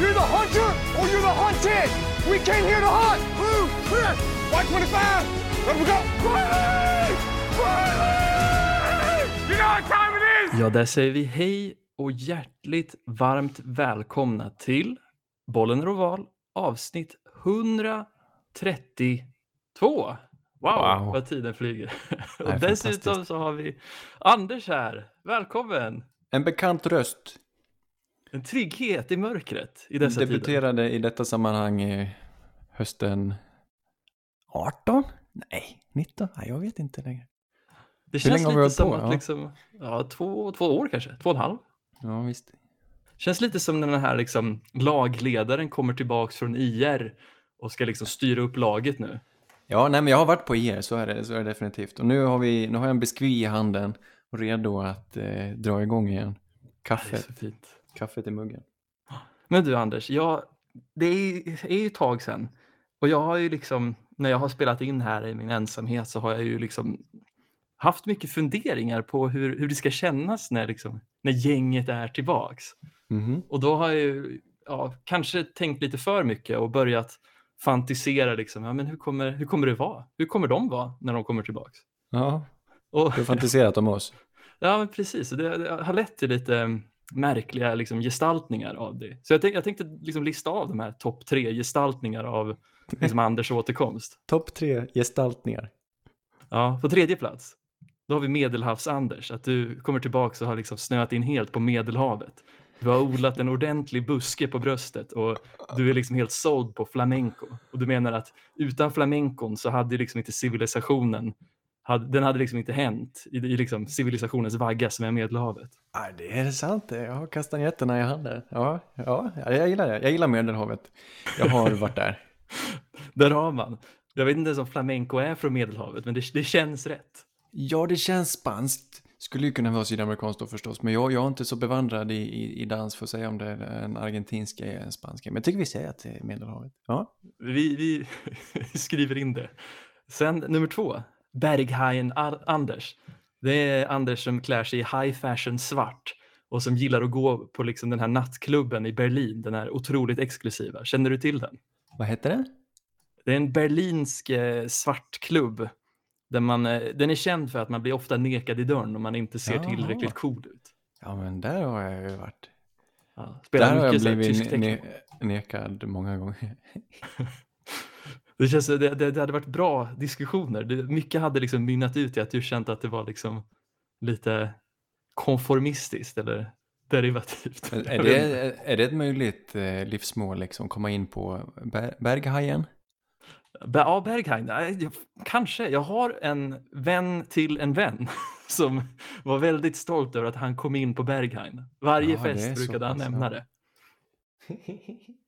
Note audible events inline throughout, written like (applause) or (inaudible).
You're the hunter or you're the hunted. We came here to hunt. Blue, clear. White 25. Let we go. Riley! Riley! You know what time it is? Ja, där säger vi hej och hjärtligt varmt välkomna till Bollen är oval avsnitt 132. Wow, Wow. vad tiden flyger. och (laughs) dessutom så har vi Anders här. Välkommen! En bekant röst En trygghet i mörkret i dessa tider. debuterade i detta sammanhang i hösten 18? Nej, 19? Nej, jag vet inte längre. Det Hur känns länge har vi lite som på? att Ja. liksom, ja, två, två år kanske, två och en halv. Ja, visst. Känns lite som när den här liksom, lagledaren kommer tillbaks från IR och ska liksom styra upp laget nu. Ja, nej, men jag har varit på er, så är det, så är det definitivt. Och nu har, vi, nu har jag en biskvi i handen redo att eh, dra igång igen. Kaffet, kaffet i muggen. Men du Anders, jag, det är, är ju ett tag sedan och jag har ju liksom, när jag har spelat in här i min ensamhet så har jag ju liksom haft mycket funderingar på hur, hur det ska kännas när, liksom, när gänget är tillbaks. Mhm. Och då har jag ju ja, kanske tänkt lite för mycket och börjat fantisera liksom, ja, men hur, kommer, hur kommer det vara? Hur kommer de vara när de kommer tillbaks? Ja, Och, du har fantiserat om oss. Ja, men precis. Det, det har lett till lite mm, märkliga liksom, gestaltningar av det. Så jag, tänk, jag tänkte liksom lista av de här topp tre gestaltningar av liksom, Anders återkomst. (laughs) Topp tre gestaltningar. Ja, på tredje plats, då har vi Medelhavs-Anders. Att du kommer tillbaka och har liksom snöat in helt på Medelhavet. Du har odlat en ordentlig buske på bröstet och du är liksom helt såld på flamenco. Och du menar att utan flamencon så hade liksom inte civilisationen, hade, den hade liksom inte hänt i, i liksom civilisationens vagga som är Medelhavet. Ja, det är sant. Jag har kastanjetterna i handen. Ja, ja, jag gillar det. Jag gillar Medelhavet. Jag har varit där. (laughs) Där har man. Jag vet inte ens om flamenco är från Medelhavet, men det, det känns rätt. Ja, det känns spanskt. Skulle ju kunna vara sydamerikanskt då förstås, men jag, jag är inte så bevandrad i, i, i dans för att säga om det är en argentinsk eller en spansk. Men jag tycker vi säger att det är Medelhavet. Ja, Vi, vi (laughs) skriver in det. Sen nummer två, Berghajen Ar- Anders. Det är Anders som klär sig i high fashion svart och som gillar att gå på liksom den här nattklubben i Berlin, den här otroligt exklusiva. Känner du till den? vad heter det? Det är en berlinsk eh, svartklubb. Där man, eh, den är känd för att man blir ofta nekad i dörren om man inte ser Jaha. tillräckligt cool ut. Ja, men där har jag ju varit. Ja, Där har jag blivit ne- nekad många gånger. (laughs) Det, känns, det, det, det hade varit bra diskussioner. Det, mycket hade liksom mynnat ut i att du känt att det var liksom lite konformistiskt eller derivativt. Är det, är det ett möjligt eh, livsmål, liksom, komma in på ber, Berghajen? Be- Ja, Berghain, kanske. Jag har en vän till en vän (laughs) som var väldigt stolt över att han kom in på Berghain. Varje Ja, fest brukade han nämna det. (laughs)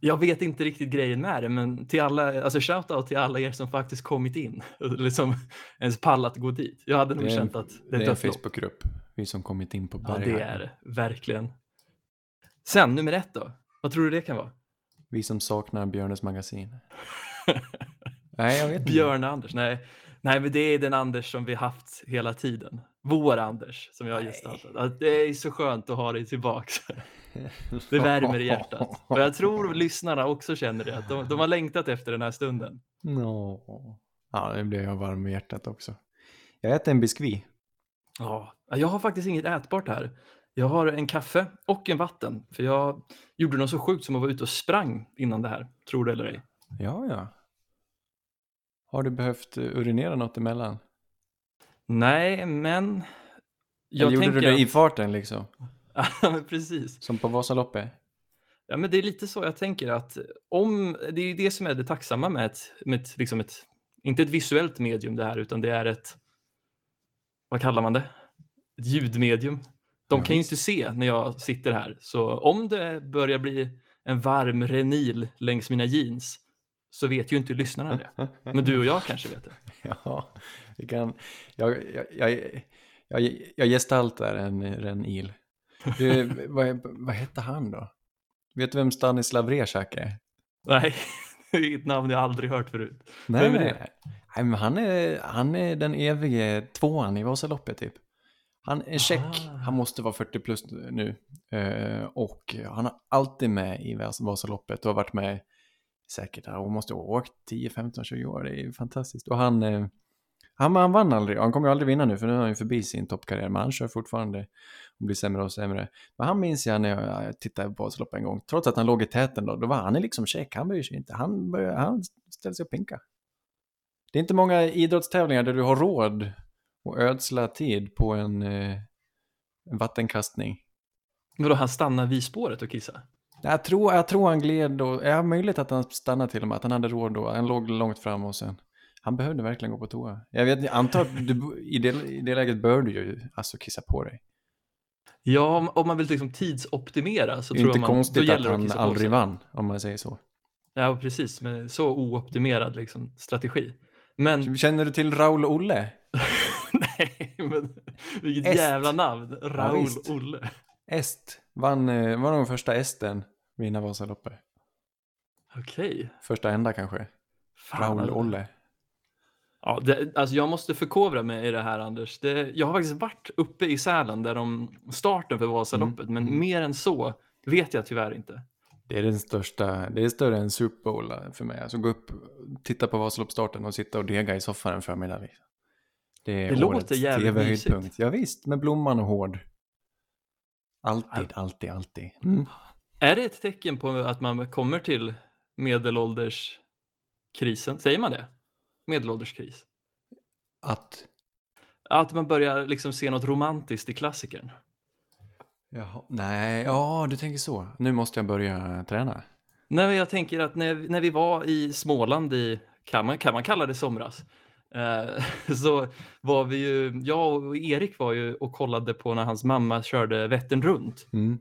Jag vet inte riktigt grejen med det, men till alla, alltså shoutout till alla er som faktiskt kommit in, (laughs) eller som ens pallat gå dit. Jag hade nog Det är känt att det Det är en. Facebookgrupp, vi som kommit in på Ja, Berghajen. det är det. Verkligen. Sen, nummer ett då. Vad tror du det kan vara? Vi som saknar Björnes magasin. (laughs) Nej, jag vet inte. Björn Anders? Nej. Nej, men det är den Anders som vi haft hela tiden. Vår Anders som jag har gestaltat. Det är så skönt att ha dig tillbaks. (laughs) Det värmer i hjärtat. Och jag tror lyssnarna också känner det. Att de, de har längtat efter den här stunden. Nå. Ja, nu blir jag varm i hjärtat också. Jag äter en biskvi. Ja, jag har faktiskt inget ätbart här. Jag har en kaffe och en vatten. För jag gjorde något så sjukt som att vara ute och sprang innan det här. Tror det eller ej. Ja, ja. Har du behövt eh, urinera något emellan? Nej, men... Eller gjorde du det i farten liksom? (laughs) Ja, precis. Som på Vasaloppet? Ja, men det är lite så jag tänker att om, det är ju det som är det tacksamma med ett, med ett, liksom ett, inte ett visuellt medium det här, utan det är ett, vad kallar man det? Ett ljudmedium. De Ja, kan ju inte se när jag sitter här, så om det börjar bli en varm renil längs mina jeans så vet ju inte lyssnarna det. Men du och jag kanske vet det. (laughs) Ja, vi kan... Jag, jag, jag, jag, jag gestaltar en, en il. Du, vad, vad hette han då? Vet du vem Stanislav Rezak är? Nej, (laughs) det är ett namn jag aldrig hört förut. Nej, Vem är det? Nej, men han är, han är den evige tvåan i Vasaloppet typ. Han är Ah. han måste vara 40 plus nu. Eh, och han har alltid med i Vas- Vasaloppet och har varit med säkert, hon måste ha åkt 10, 15, 20 år. Det är fantastiskt. Och han, eh, han, han vann aldrig, han kommer ju aldrig vinna nu för nu är han ju förbi sin toppkarriär. Men han kör fortfarande och blir sämre och sämre. Men han minns jag när jag, jag tittade på Vasaloppet en gång. Trots att han låg i täten då, då var han liksom check. Han bryr sig inte. Han, han ställer sig och pinka. Det är inte många idrottstävlingar där du har råd att ödsla tid på en, eh, en vattenkastning. Vadå, han stannar vid spåret och kissar? Jag tror, jag tror han gled och, ja möjligt att han stannade till och med, att han hade råd då. Han låg långt fram och sen, han behövde verkligen gå på toa. Jag vet, jag antar att du, i, det, i det läget bör du ju alltså kissa på dig. Ja, om, om man vill liksom tidsoptimera så Det är tror inte jag man, då konstigt att gäller det att han på aldrig vann, om man säger så. Ja, precis, med så ooptimerad liksom, strategi. Men, Känner du till Raul Olle? (laughs) nej, men vilket Est. jävla namn. Raul visst. Olle. Est, vann, eh, var nog första esten vinna Vasaloppet. Okej. Första enda kanske. Fan, Raul alltså. Olle. Ja, det, alltså jag måste förkovra mig i det här Anders. Det, jag har faktiskt varit uppe i Sälen där de starten för Vasaloppet, men Mm. mer än så vet jag tyvärr inte. Det är den största, det är större än Super Bowl för mig. Alltså gå upp, titta på Vasaloppsstarten och sitta och dega i soffan en förmiddag. liksom. Det är Det låter jävligt TV-höjdpunkt. Ja, visst, med blomman och hård. Alltid, alltid, alltid. Mm. Är det ett tecken på att man kommer till medelålderskrisen? Säger man det? Medelålderskris? Att, Att man börjar liksom se något romantiskt i klassikern? jaha, nej, ja, du tänker så. Nu måste jag börja träna. Nej, men jag tänker att när, när vi var i Småland i, kan man, kan man kalla det somras, eh, (laughs) så var vi ju, jag och Erik var ju och kollade på när hans mamma körde Vättern runt. Mm.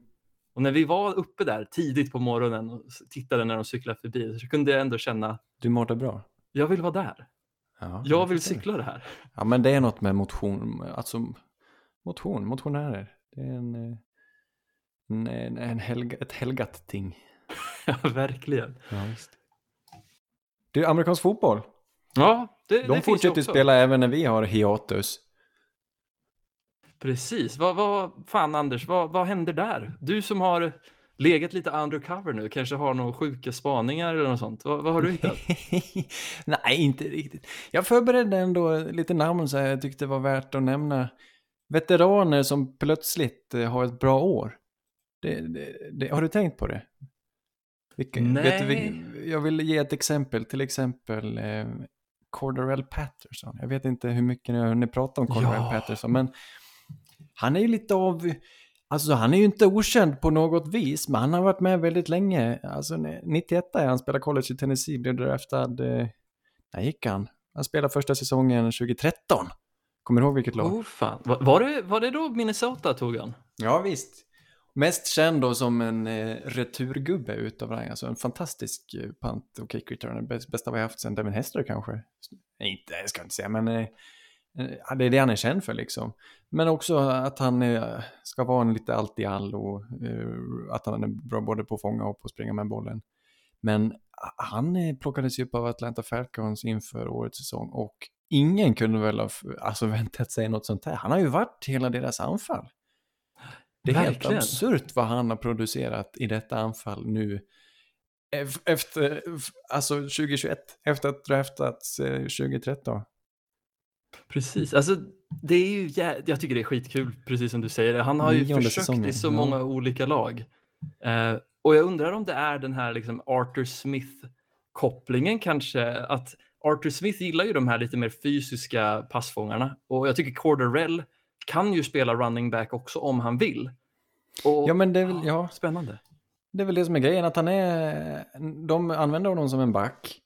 Och när vi var uppe där tidigt på morgonen och tittade när de cyklade förbi så kunde jag ändå känna, Du mådde bra. Jag vill vara där. Ja, Jag vill cykla det här. Ja, men det är något med motion, alltså motion, motionärer. Det är en, eh, en, en, helga, ett helgat ting. (laughs) Ja, verkligen. Ja, visst. Du, amerikansk fotboll. Ja, det, det De ju fortsätter spela även när vi har hiatus. Precis. Vad, vad, fan Anders, vad, vad händer där? Du som har legat lite undercover nu, kanske har några sjuka spaningar eller något sånt. Vad, vad har du hittat? (laughs) Nej, inte riktigt. Jag förberedde ändå lite namn så här jag tyckte det var värt att nämna. Veteraner som plötsligt eh, har ett bra år. Det, det, det, har du tänkt på det? Vilka, du, Nej. vil- jag vill ge ett exempel, till exempel eh, Cordarell Patterson. Jag vet inte hur mycket ni har hunnit prata om Cordarell Ja. Patterson, men han är ju lite av, alltså han är ju inte okänd på något vis, men han har varit med väldigt länge. Alltså 91 är han spelade college i Tennessee, blev draftad, eh, när gick han? Han spelade första säsongen 2013. Kommer du ihåg vilket lag? Oh, fan. Var, var, det, var det då Minnesota tog han? Ja, visst. Mest känd då som en eh, returgubbe utav rang, alltså en fantastisk eh, punt och kick returner. Bäst, bästa vi haft sen Devin Hester kanske. Nej, inte, jag ska inte säga, men eh, det är det han är känd för liksom. Men också att han eh, ska vara en lite allt i all och eh, att han är bra både på att fånga och på att springa med bollen. Men han eh, plockades ju upp av Atlanta Falcons inför årets säsong och ingen kunde väl ha alltså, (laughs) väntat sig något sånt här. Han har ju varit hela deras anfall. Det är helt Verkligen. absurt vad han har producerat i detta anfall nu. Ef- Efter, alltså 2021, efter att draftats eh, 2013. Precis. Alltså, det är ju jag tycker det är skitkul, precis som du säger. Han har ju Nionde försökt säsongen, i så ja. många olika lag. Eh, och jag undrar om det är den här liksom, Arthur Smith-kopplingen kanske. Att Arthur Smith gillar ju de här lite mer fysiska passfångarna. Och jag tycker Corderell kan ju spela running back också om han vill. Och, Ja, men det är väl, ja, Spännande. det är väl det som är grejen, att han är, de använder honom som en back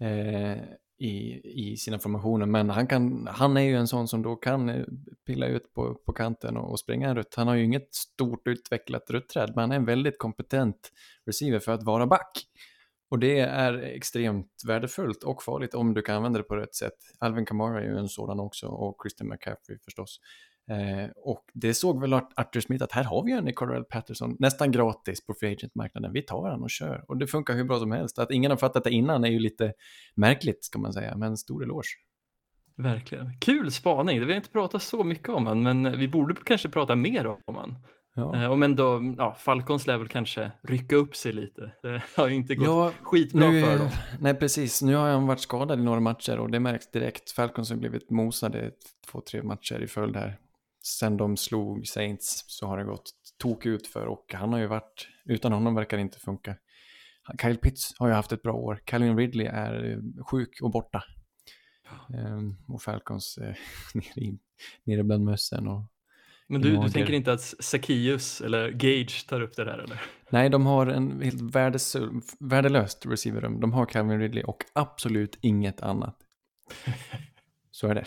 eh, i, i sina formationer, men han, kan, han är ju en sån som då kan eh, pilla ut på, på kanten och, och springa en rutt. Han har ju inget stort utvecklat rutträd, men han är en väldigt kompetent receiver för att vara back. Och det är extremt värdefullt och farligt om du kan använda det på rätt sätt. Alvin Kamara är ju en sådan också och Christian McCaffrey förstås. Eh, och det såg väl Art- Arthur Smith att här har vi en i Cordarell Patterson nästan gratis på free agent-marknaden. Vi tar han och kör. Och det funkar hur bra som helst. Att ingen har fattat det innan är ju lite märkligt ska man säga, men stor eloge. Verkligen. Kul spaning. Vi har inte pratat så mycket om han, men vi borde kanske prata mer om han. Ja. Eh, Men då, ja, Falcons lär väl kanske rycka upp sig lite. (laughs) Det har ju inte gått Ja, skitbra nu, för dem. nej, precis. Nu har han varit skadad i några matcher och det märks direkt. Falcons har blivit mosade två, tre matcher i följd här. Sen de slog Saints så har det gått tok ut för och han har ju varit, utan honom verkar det inte funka. Kyle Pitts har ju haft ett bra år. Calvin Ridley är eh, sjuk och borta. Ehm, och Falcons eh, (laughs) nere, i, nere bland mössen och Men du, du tänker inte att Zacchaeus eller Gage tar upp det där eller? Nej, de har en helt värdes, värdelöst receiverrum. De har Calvin Ridley och absolut inget annat. (laughs) Så är det.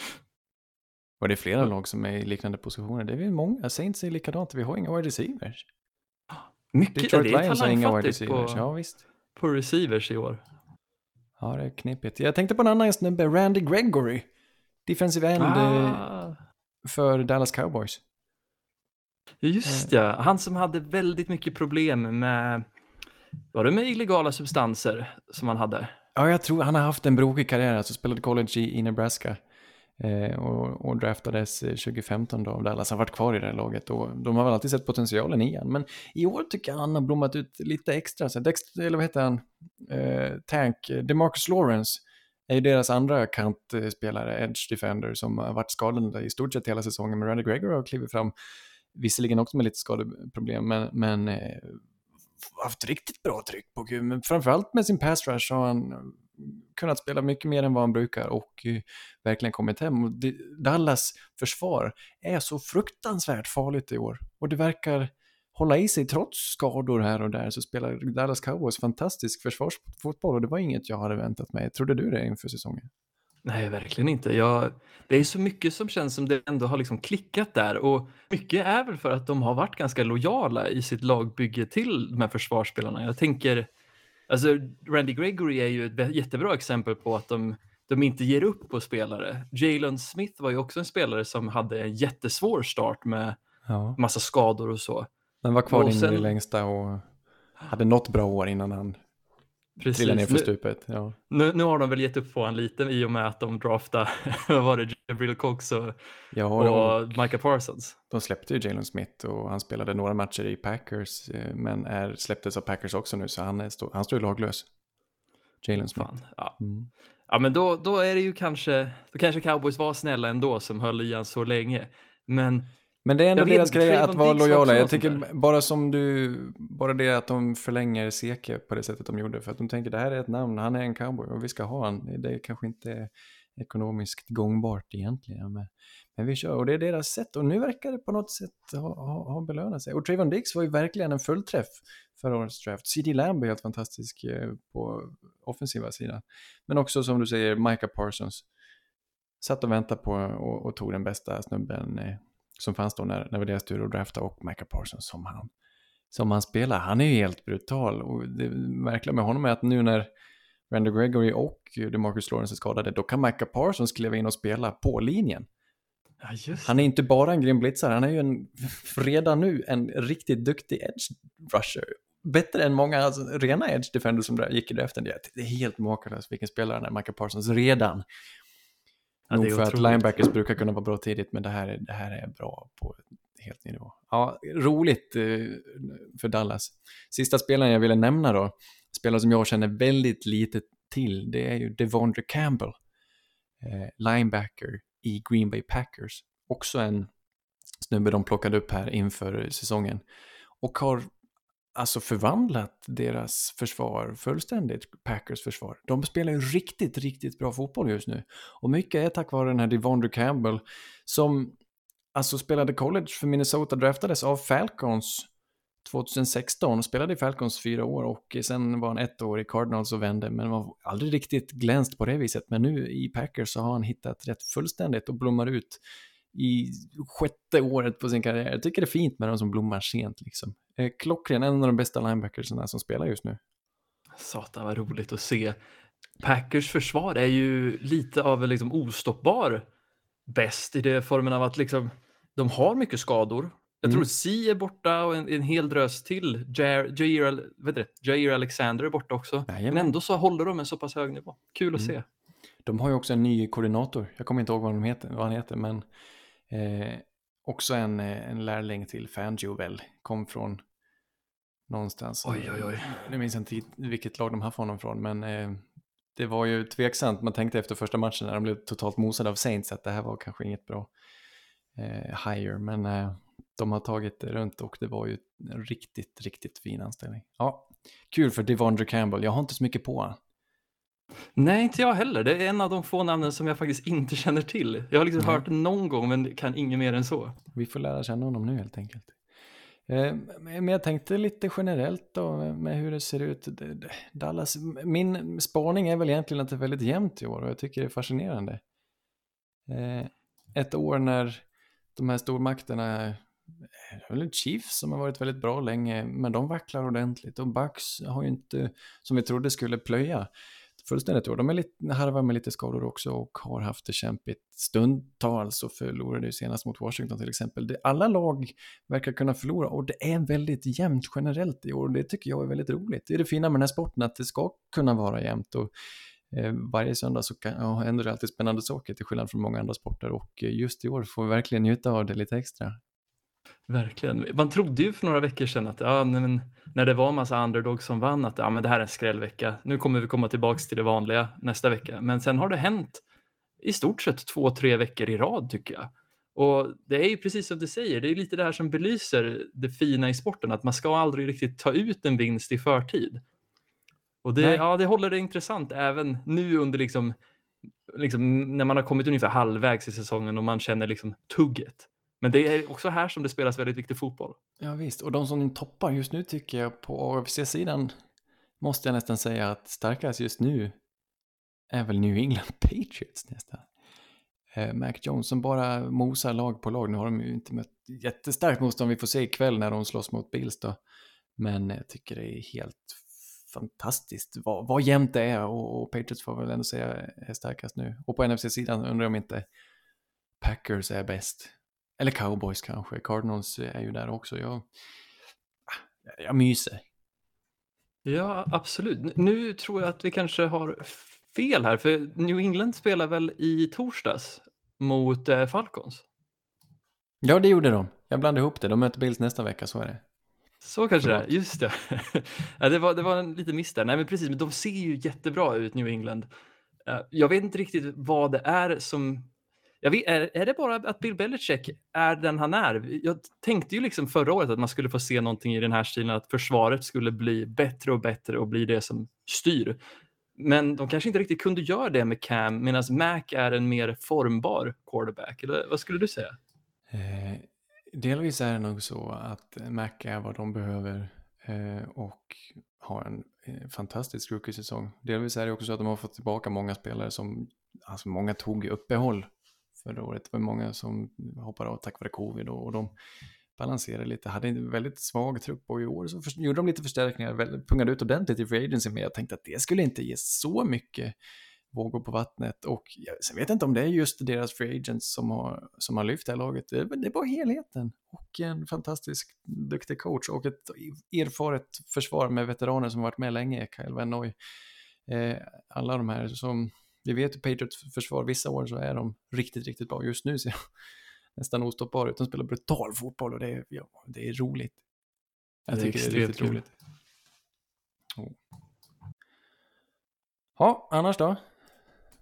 Och det är flera lag som är i liknande positioner. Det är väl många. Saints är likadant. Vi har inga wide receivers. Mycket, Detroit det är Lions har inga wide receivers. på, Ja, visst. på receivers i år. Ja, det är knepigt. Jag tänkte på en annan snubbe, Randy Gregory. Defensive end eh, Ah, för Dallas Cowboys. just ja, han som hade väldigt mycket problem med, var det med illegala substanser som han hade? Ja, jag tror han har haft en brokig karriär. Alltså spelade college i, i Nebraska. Eh, och, och draftades eh, 2015 då av Dallas. Han har varit kvar i det här laget och de har väl alltid sett potentialen i han. Men i år tycker jag han har blommat ut lite extra. Så Dexter, eller vad heter han? Eh, Tank, DeMarcus Lawrence är ju deras andra kantspelare, edge defender, som har varit skadad i stort sett hela säsongen. Men Randy Gregor har klivit fram, visserligen också med lite skadeproblem, men, men eh, haft riktigt bra tryck på Q, Men framförallt med sin pass rush har han kunnat spela mycket mer än vad han brukar och eh, verkligen kommit hem. Och Dallas försvar är så fruktansvärt farligt i år. Och det verkar hålla i sig trots skador här och där så spelar Dallas Cowboys fantastisk försvarsfotboll och det var inget jag hade väntat mig. Trodde du det inför säsongen? Nej, verkligen inte. Jag, det är så mycket som känns som det ändå har liksom klickat där och mycket är väl för att de har varit ganska lojala i sitt lagbygge till de här försvarsspelarna. Jag tänker, alltså Randy Gregory är ju ett jättebra exempel på att de, de inte ger upp på spelare. Jalen Smith var ju också en spelare som hade en jättesvår start med Ja. massa skador och så. Men var kvar in i det längsta och hade något bra år innan han trillade ner för stupet. Ja. nu, nu har de väl gett upp på honom lite i och med att de draftade, (laughs) vad var det, Jabril Cox och, Ja, och och Micah Parsons. de släppte ju Jalen Smith och han spelade några matcher i Packers eh, men är, släpptes av Packers också nu så han, är, stå, han står ju laglös. Jalen Smith. Fan. Ja. Mm. Ja, men då, då är det ju kanske, då kanske cowboys var snälla ändå som höll i han så länge. Men Men det är ändå deras grej att vara lojala. också Jag tycker bara som du, bara det att de förlänger Seke på det sättet de gjorde. För att de tänker det här är ett namn, han är en cowboy och vi ska ha han. Det kanske inte är ekonomiskt gångbart egentligen. Men, men vi kör och det är deras sätt. Och nu verkar det på något sätt ha, ha, ha belönat sig. Och Trayvon Diggs var ju verkligen en fullträff förra årets draft. CD Lamb är helt fantastisk eh, på offensiva sidan. Men också som du säger, Micah Parsons. Satt och väntade på och, och tog den bästa snubben eh, som fanns då när, när det var deras tur att drafta och Micah Parsons som han, som han spelar. Han är ju helt brutal och det märkliga med honom är att nu när Randy Gregory och DeMarcus Lawrence är skadade, då kan Micah Parsons kliva in och spela på linjen. ja, Han är inte bara en grym blitzare, han är ju en, redan nu en riktigt duktig edge rusher. Bättre än många alltså, rena edge defenders som gick i draften. Det är helt makalöst vilken spelare han är, Micah Parsons, redan. Ja, Nog för att linebackers brukar kunna vara bra tidigt, men det här är, det här är bra på helt ny nivå. Ja, roligt eh, för Dallas. Sista spelaren jag ville nämna då, spelare som jag känner väldigt lite till, det är ju Devondre Campbell, eh, linebacker i Green Bay Packers. Också en snubbe de plockade upp här inför säsongen. Och har alltså förvandlat deras försvar fullständigt, Packers försvar. De spelar ju riktigt, riktigt bra fotboll just nu. Och mycket är tack vare den här Devondre Campbell som alltså spelade college för Minnesota, draftades av Falcons 2016 spelade i Falcons fyra år och sen var han ett år i Cardinals och vände men var aldrig riktigt glänst på det viset. Men nu i Packers så har han hittat rätt fullständigt och blommar ut i sjätte året på sin karriär. Jag tycker det är fint med de som blommar sent liksom. Eh, Klockren, en av de bästa linebackersarna som spelar just nu. Satan vad roligt att se. Packers försvar är ju lite av en liksom ostoppbar bäst i det formen av att liksom, de har mycket skador. Jag Mm. tror C är borta och en, en hel drös till. Jair, Jair, Jair Alexander är borta också. Jajamän. Men ändå så håller de en så pass hög nivå. Kul att Mm. se. De har ju också en ny koordinator. Jag kommer inte ihåg vad, de heter, vad han heter, men eh, också en, eh, en lärling till Fangio väl. Kom från någonstans. Oj, oj, oj. Jag minns inte vilket lag de haft honom från, men eh, det var ju tveksamt. Man tänkte efter första matchen när de blev totalt mosade av Saints att det här var kanske inget bra eh, hire, men eh, de har tagit det runt och det var ju en riktigt, riktigt fin anställning. Ja, kul för Devondre Campbell. Jag har inte så mycket på honom. Nej, inte jag heller. Det är en av de få namnen som jag faktiskt inte känner till. Jag har liksom Nej. hört någon gång, men kan inget mer än så. Vi får lära känna honom nu helt enkelt. Eh, Men jag tänkte lite generellt då med hur det ser ut. Dallas, min spaning är väl egentligen att det är väldigt jämnt i år och jag tycker det är fascinerande. Eh, Ett år när de här stormakterna, Eh, det är väl Chiefs som har varit väldigt bra länge, men de vacklar ordentligt och Bucks har ju inte, som vi trodde skulle plöja, fullständigt år. De är lite, harvar med lite skador också och har haft det kämpigt stundtals och förlorade ju senast mot Washington till exempel. Det, alla lag verkar kunna förlora och det är väldigt jämnt generellt i år och det tycker jag är väldigt roligt. Det är det fina med den här sporten att det ska kunna vara jämnt och eh, varje söndag så kan, ja, händer det alltid spännande saker till skillnad från många andra sporter och eh, just i år får vi verkligen njuta av det lite extra. Verkligen. Man trodde ju för några veckor sedan att ja, men, när det var en massa underdogs som vann att ja, men det här är en skrällvecka. Nu kommer vi komma tillbaka till det vanliga nästa vecka. Men sen har det hänt i stort sett två, tre veckor i rad tycker jag. Och det är ju precis som du säger, det är lite det här som belyser det fina i sporten, att man ska aldrig riktigt ta ut en vinst i förtid. Och det, Nej. ja, det håller det intressant även nu under liksom, liksom, när man har kommit ungefär halvvägs i säsongen och man känner liksom tugget. Men det är också här som det spelas väldigt viktig fotboll. Ja visst, och de som toppar just nu tycker jag på AFC-sidan måste jag nästan säga att starkast just nu är väl New England (laughs) Patriots nästan. Eh, Mac Jones som bara mosar lag på lag. Nu har de ju inte mött jättestarkt motstånd vi får se ikväll när de slåss mot Bills då. Men jag tycker det är helt fantastiskt vad, vad jämnt det är och, och Patriots får väl ändå säga är starkast nu. Och på NFC-sidan undrar jag om inte Packers är bäst. Eller Cowboys kanske. Cardinals är ju där också. Jag, jag myser. Ja, absolut. Nu tror jag att vi kanske har fel här, för New England spelar väl i torsdags mot eh, Falcons? Ja, det gjorde de. Jag blandade ihop det. De möter Bills nästa vecka, så är det. Så kanske det Förlåt. just det. (laughs) ja, det, var, det var en liten miss där. Nej, men precis, men de ser ju jättebra ut, New England. Eh, Jag vet inte riktigt vad det är som... Jag vet, är, är det bara att Bill Belichick är den han är? Jag tänkte ju liksom förra året att man skulle få se någonting i den här stilen, att försvaret skulle bli bättre och bättre och bli det som styr. Men de kanske inte riktigt kunde göra det med Cam, medan Mac är en mer formbar quarterback. Eller vad skulle du säga? Eh, delvis är det nog så att Mac är vad de behöver eh, och har en eh, fantastisk rookie-säsong. Delvis är det också så att de har fått tillbaka många spelare som, alltså många tog uppehåll förra året. Det var många som hoppade av tack vare covid och, och de balanserade lite, hade en väldigt svag trupp och i år så för, gjorde de lite förstärkningar, väl, pungade ut ordentligt i Free Agency men jag tänkte att det skulle inte ge så mycket vågor på vattnet och jag, sen vet jag inte om det är just deras free agents som har, som har lyft det här laget. Det, är- det är bara helheten och en fantastisk duktig coach och ett erfaret försvar med veteraner som varit med länge, Kyle Van Noy. Eh, alla de här som, vi vet ju Patriots försvar, vissa år så är de riktigt, riktigt bra. Just nu ser de (laughs) nästan ostoppbara ut. De spelar brutal fotboll och det är, ja, det är roligt. Jag Det tycker det är riktigt kul. roligt. Oh. Ja, annars då?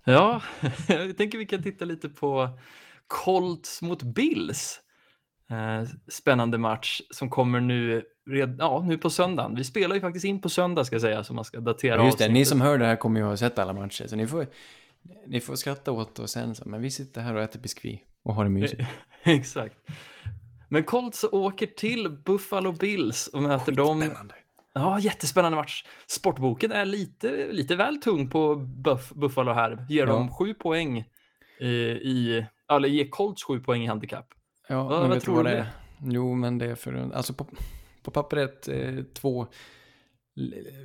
Ja, (laughs) jag tänker vi kan titta lite på Colts mot Bills. Eh, spännande match som kommer nu, red, ja, nu på söndagen. Vi spelar ju faktiskt in på söndag ska jag säga, så man ska datera Ja, just det, ni avsnittet. som hör det här kommer ju ha sett alla matcher, så ni får, ni får skratta åt och sen så, men vi sitter här och äter biskvi och har det mysigt. (laughs) Exakt. Men Colts åker till Buffalo Bills och möter dem. Ja, jättespännande match. Sportboken är lite, lite väl tung på Buff, Buffalo här. Ger Ja. dem sju poäng i, i, eller ger Colts sju poäng i handikapp. Ja, vad men du tror vad du det det? är? Jo, men det är för, alltså på, på pappret eh, två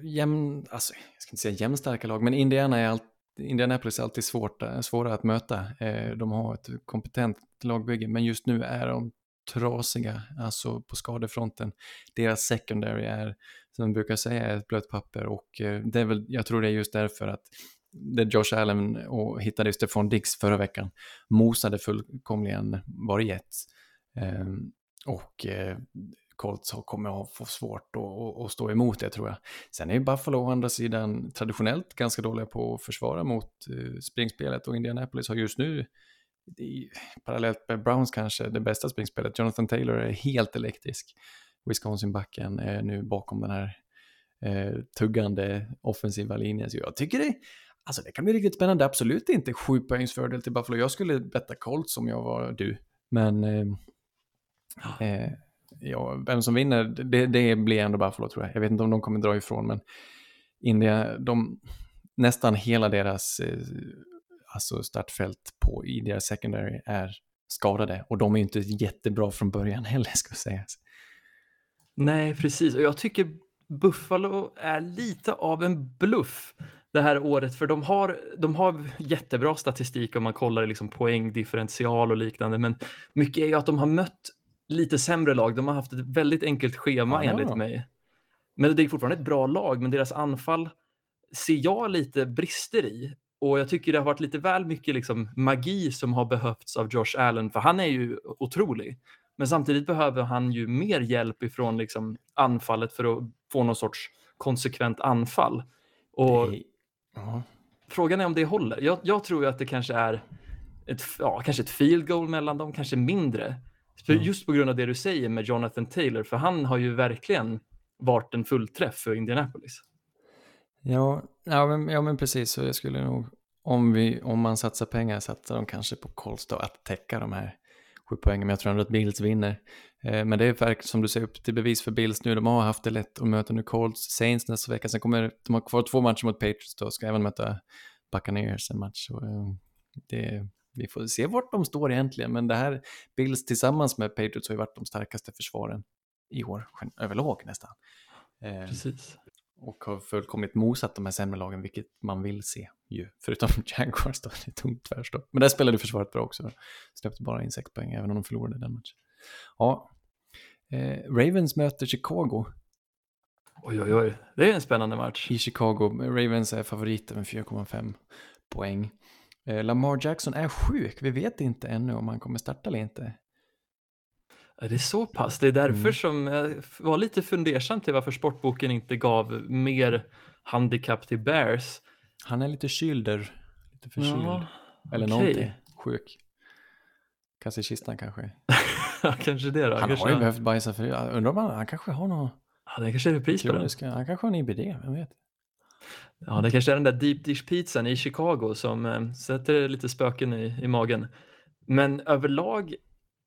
jämn, alltså jag ska inte säga jämnstarka lag, men Indiana är allt, Indianapolis är alltid svårt, eh, svåra att möta. Eh, de har ett kompetent lagbygge, men just nu är de trasiga, alltså på skadefronten. Deras secondary är, som man brukar säga, ett blött papper och eh, det är väl, jag tror det är just därför att där Josh Allen och hittade Stefan Dix förra veckan mosade fullkomligen var Jets. Ehm, och eh, Colts kommer att få svårt att, stå emot det tror jag. Sen är ju Buffalo å andra sidan traditionellt ganska dåliga på att försvara mot eh, springspelet och Indianapolis har just nu i, parallellt med Browns kanske det bästa springspelet. Jonathan Taylor är helt elektrisk. Wisconsin-backen är nu bakom den här eh, tuggande offensiva linjen. Så jag tycker det, alltså det kan bli riktigt spännande. Absolut inte sju poängs fördel till Buffalo. Jag skulle betta Colts om jag var du. Men eh, eh, ja, vem som vinner, det, det blir ändå Buffalo tror jag. Jag vet inte om de kommer dra ifrån, men India, de, nästan hela deras eh, alltså startfält på, i deras secondary är skadade och de är ju inte jättebra från början heller ska sägas. Nej, precis. Och jag tycker Buffalo är lite av en bluff det här året, för de har, de har jättebra statistik om man kollar liksom poängdifferential och liknande, men mycket är ju att de har mött lite sämre lag. De har haft ett väldigt enkelt schema ja, enligt mig. Men det är fortfarande ett bra lag, men deras anfall ser jag lite brister i. Och jag tycker det har varit lite väl mycket liksom magi som har behövts av Josh Allen, för han är ju otrolig. Men samtidigt behöver han ju mer hjälp ifrån liksom anfallet för att få någon sorts konsekvent anfall. Och det... Frågan är om det håller. Jag, jag tror ju att det kanske är ett, ja, kanske ett field goal mellan dem, kanske mindre. För mm. Just på grund av det du säger med Jonathan Taylor, för han har ju verkligen varit en fullträff för Indianapolis. Ja, ja, men, ja men precis, så jag skulle nog, om, vi, om man satsar pengar, satsa dem kanske på då, att täcka de här sju poängen, men jag tror ändå att Bills vinner. Eh, men det är verkligen som du säger upp till bevis för Bills nu, de har haft det lätt att möta nu Colts, Saints nästa vecka, sen kommer de har kvar två matcher mot Patriots då, ska även möta Buccaneers en match. Så, eh, det, vi får se vart de står egentligen, men det här Bills tillsammans med Patriots har ju varit de starkaste försvaren i år, överlag nästan. Eh, Precis. Och har fullkomligt mosat de här sämre lagen, vilket man vill se ju. Förutom (laughs) Jaguars då, det är tungt tvärstopp. Men där spelade försvaret bra också. Släppte bara in sex poäng, även om de förlorade den matchen. Ja, eh, Ravens möter Chicago. Oj, oj, oj. Det är en spännande match. I Chicago. Ravens är favoriter med 4,5 poäng. Eh, Lamar Jackson är sjuk. Vi vet inte ännu om han kommer starta eller inte. Det är så pass. Det är därför mm. som jag var lite fundersam till varför sportboken inte gav mer handikapp till Bears. Han är lite kylder. Lite förkyld. Ja, eller okay. någonting. Sjuk. Kanske i kistan kanske. (laughs) kanske det då. Han kanske... har ju behövt bajsa för Undrar om han, han kanske har något. Ja, det kanske är repris på den. Han kanske har en IBD, vem vet. Ja, det kanske är den där deep dish pizzan i Chicago som eh, sätter lite spöken i, i magen. Men överlag,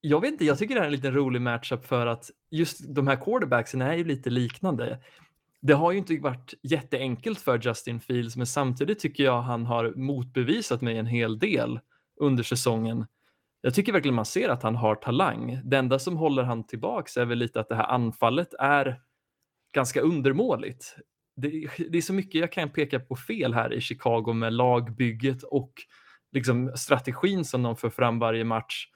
jag vet inte, jag tycker det här är en liten rolig matchup för att just de här quarterbacksen är ju lite liknande. Det har ju inte varit jätteenkelt för Justin Fields, men samtidigt tycker jag han har motbevisat mig en hel del under säsongen. Jag tycker verkligen man ser att han har talang. Det enda som håller han tillbaks är väl lite att det här anfallet är ganska undermåligt det, det, är så mycket jag kan peka på fel här i Chicago med lagbygget och liksom strategin som de för fram varje match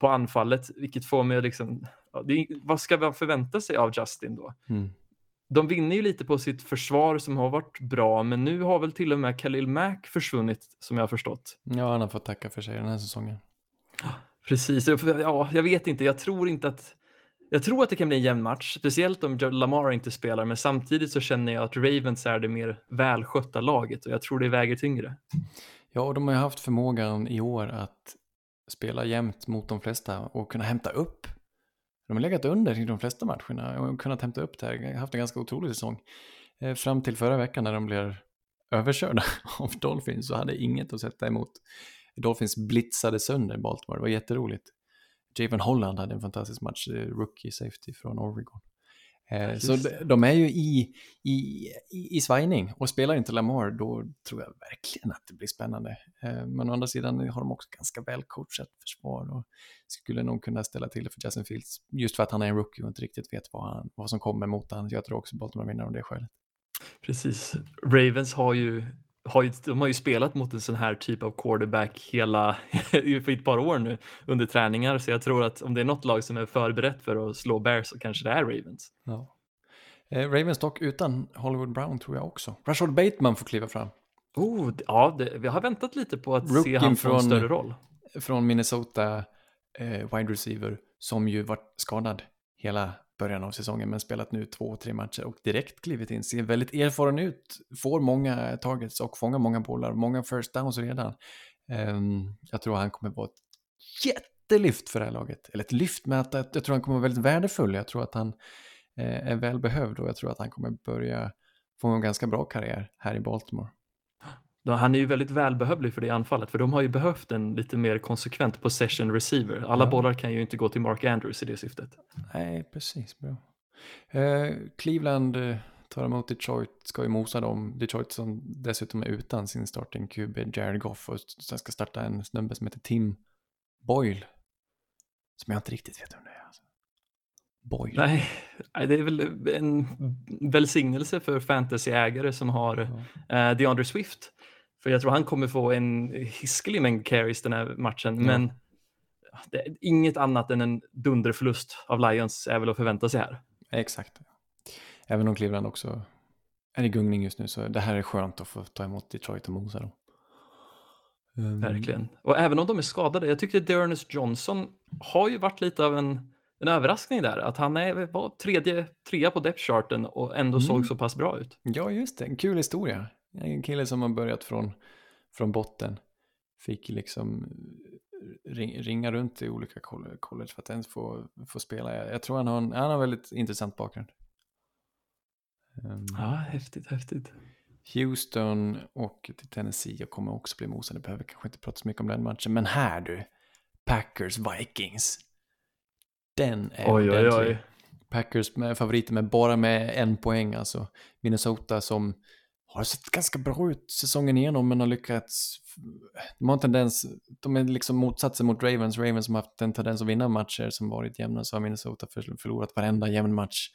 på anfallet, vilket får mig att liksom, det, vad ska man förvänta sig av Justin då? Mm. De vinner ju lite på sitt försvar som har varit bra, men nu har väl till och med Khalil Mack försvunnit som jag har förstått. Ja, han har fått tacka för sig den här säsongen. Precis, ja, jag vet inte, jag tror inte att jag tror att det kan bli en jämn match, speciellt om Lamar inte spelar, men samtidigt så känner jag att Ravens är det mer välskötta laget och jag tror det väger tyngre. Ja, och de har ju haft förmågan i år att spela jämnt mot de flesta och kunna hämta upp. De har legat under i de flesta matcherna och kunnat hämta upp det här. Haft en ganska otrolig säsong. Eh, fram till förra veckan när de blev överkörda (laughs) av Dolphins så hade inget att sätta emot. Dolphins blitzade sönder Baltimore, det var jätteroligt. Javon Holland hade en fantastisk match, rookie safety från Oregon. Eh, så de, de, är ju i, i, i, svajning och spelar inte Lamar då tror jag verkligen att det blir spännande. Eh, men å andra sidan har de också ganska väl coachat försvar och skulle nog kunna ställa till det för Justin Fields just för att han är en rookie och inte riktigt vet vad, han, vad som kommer mot honom. Jag tror också Baltimore vinner av det skälet. Precis. Ravens har ju har ju, de har ju spelat mot en sån här typ av quarterback hela, (laughs) för ett par år nu under träningar, så jag tror att om det är något lag som är förberett för att slå Bears så kanske det är Ravens. Ja. Eh, Ravens dock utan Hollywood Brown tror jag också. Rashard Bateman får kliva fram. Oh, ja, det, vi har väntat lite på att se Rookien han få en större roll. Från Minnesota, eh, wide receiver, som ju varit skadad hela början av säsongen, men spelat nu två, tre matcher och direkt klivit in. Ser väldigt erfaren ut, får många targets och fångar många bollar, många first downs redan. Ehm, jag tror han kommer vara ett jättelyft för det här laget. Eller ett lyft med att jag tror han kommer vara väldigt värdefull. Jag tror att han eh, är välbehövd och jag tror att han kommer börja få en ganska bra karriär här i Baltimore. Han är ju väldigt välbehövlig för det anfallet, för de har ju behövt en lite mer konsekvent possession receiver. Alla Ja. bollar kan ju inte gå till Mark Andrews i det syftet. Nej, precis. Bra. Eh, Cleveland eh, tar emot Detroit, ska ju mosa dem. Detroit som dessutom är utan sin starting QB Jared Goff och sen ska starta en snubbe som heter Tim Boyle. Som jag inte riktigt vet vem det är. Alltså. Boyle. Nej, nej, det är väl en välsignelse för fantasyägare som har Ja. eh, DeAndre Swift. För jag tror han kommer få en hiskelig mängd carries den här matchen, men det är inget annat än en dunderförlust av Lions är väl att förvänta sig här. Exakt. Även om Cleveland också är i gungning just nu så det här är skönt att få ta emot Detroit och mosa dem. Um, Verkligen. Och även om de är skadade, jag tyckte Dearness Johnson har ju varit lite av en, en överraskning där. Att han är, var tredje, trea på depth charten och ändå Mm. såg så pass bra ut. Ja, just det. En kul historia. En kille som har börjat från, från botten. Fick liksom ring, ringa runt i olika coll- college för att ens få, få spela. Jag, jag tror han har en, han har en väldigt intressant bakgrund. Ehm, Ja, häftigt, häftigt. Houston och till Tennessee jag kommer också bli mosade. Behöver kanske inte prata så mycket om den matchen. Men här du, Packers Vikings. Den är Oj, oj, ordentlig. oj. Packers med favoriter med bara med en poäng alltså. Minnesota som har sett ganska bra ut säsongen igenom men har lyckats. De har en tendens, de är liksom motsatsen mot Ravens. Ravens som har haft en tendens att vinna matcher som varit jämna så har Minnesota förlorat varenda jämn match.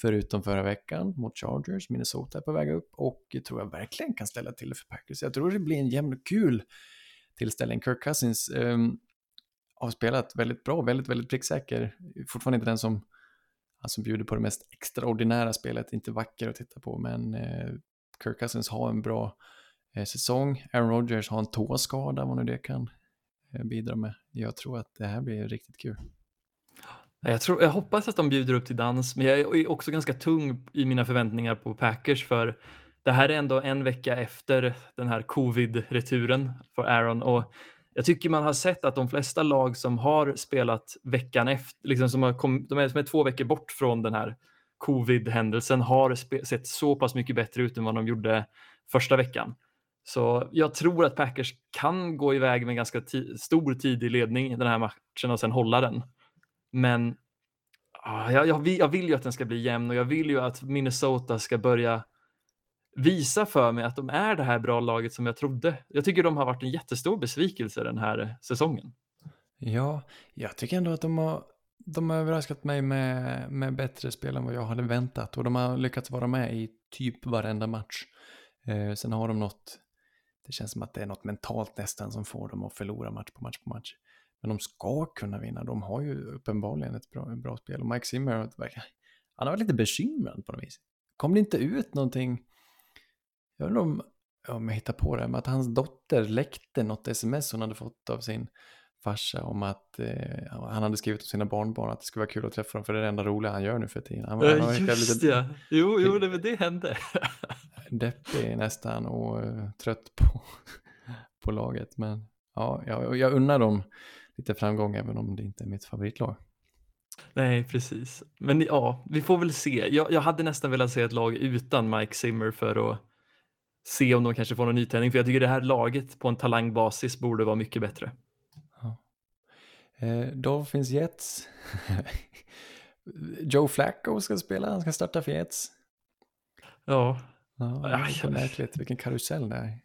Förutom förra veckan mot Chargers. Minnesota är på väg upp och jag tror jag verkligen kan ställa till det för Packers. Jag tror det blir en jämn och kul tillställning. Kirk Cousins ehm, har spelat väldigt bra, väldigt, väldigt pricksäker. Fortfarande inte den som han som bjuder på det mest extraordinära spelet, inte vacker att titta på, men eh, Kirk Cousins har en bra eh, säsong. Aaron Rodgers har en tåskada, vad nu det kan eh, bidra med. Jag tror att det här blir riktigt kul. Jag, tror, jag hoppas att de bjuder upp till dans, men jag är också ganska tung i mina förväntningar på Packers för det här är ändå en vecka efter den här covid-returen för Aaron och jag tycker man har sett att de flesta lag som har spelat veckan efter, liksom som, har kom, de är, som är två veckor bort från den här covid-händelsen har sett så pass mycket bättre ut än vad de gjorde första veckan. Så jag tror att Packers kan gå iväg med ganska stor tidig ledning den här matchen och sen hålla den. Men ah, jag, jag, vill, jag vill ju att den ska bli jämn och jag vill ju att Minnesota ska börja visa för mig att de är det här bra laget som jag trodde. Jag tycker de har varit en jättestor besvikelse den här säsongen. Ja, jag tycker ändå att de har, de har överraskat mig med, med bättre spel än vad jag hade väntat och de har lyckats vara med i typ varenda match. Eh, sen har de något, det känns som att det är något mentalt nästan som får dem att förlora match på match på match. Men de ska kunna vinna, de har ju uppenbarligen ett bra, ett bra spel och Mike Zimmer, har han har varit lite bekymrad på något vis. Kom det inte ut någonting, jag undrar om, om jag hittar på det, men att hans dotter läckte något sms hon hade fått av sin farsa om att eh, han hade skrivit till sina barnbarn att det skulle vara kul att träffa dem för det är det enda roliga han gör nu för tiden. Han, var- han verkar Just lite ja, jo, jo, det, det hände. (laughs) deppig nästan och eh, trött på, (laughs) på laget. Men ja, jag, jag unnar dem lite framgång även om det inte är mitt favoritlag. Nej, precis. Men ja, vi får väl se. Jag, jag hade nästan velat se ett lag utan Mike Zimmer för att se om de kanske får någon nytändning. För jag tycker det här laget på en talangbasis borde vara mycket bättre. Eh, Dolphins Jets. (laughs) Joe Flacco ska spela, han ska starta för Jets. Ja, Ja, det är så märkligt vilken karusell det är.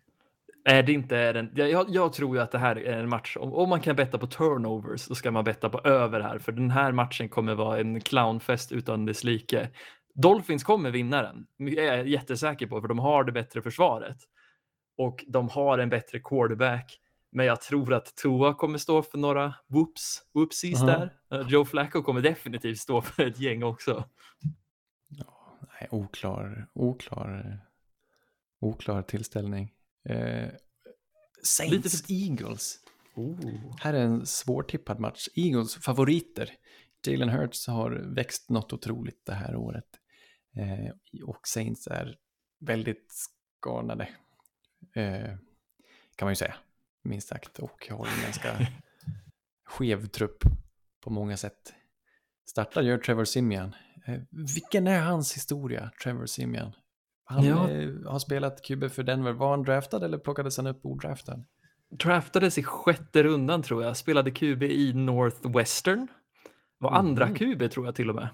är det inte är den. Jag, jag tror ju att det här är en match. Om, om man kan betta på turnovers, då ska man betta på över här. För den här matchen kommer vara en clownfest utan dess like. Dolphins kommer vinna den. Är jag jättesäker på, för de har det bättre försvaret. Och de har en bättre quarterback. Men jag tror att Tua kommer stå för några whoops, whoopsies Aha. där. Eh, Joe Flacco kommer definitivt stå för ett gäng också. Nej, oklar, oklar, oklar tillställning. Eh, Saints Lite för- Eagles. Oh. Här är en svårtippad match. Eagles favoriter. Jalen Hurts har växt något otroligt det här året. Eh, och Saints är väldigt skadade. Eh, kan man ju säga. Minst sagt. Och har en ganska (laughs) skev trupp på många sätt. Startar gör Trevor Simian. Eh, vilken är hans historia, Trevor Simian? Han Ja. eh, har spelat QB för Denver. Var han draftad eller plockades han upp odraftad? Draftades i sjätte rundan tror jag, spelade QB i Northwestern. Var andra Mhm. QB tror jag till och med.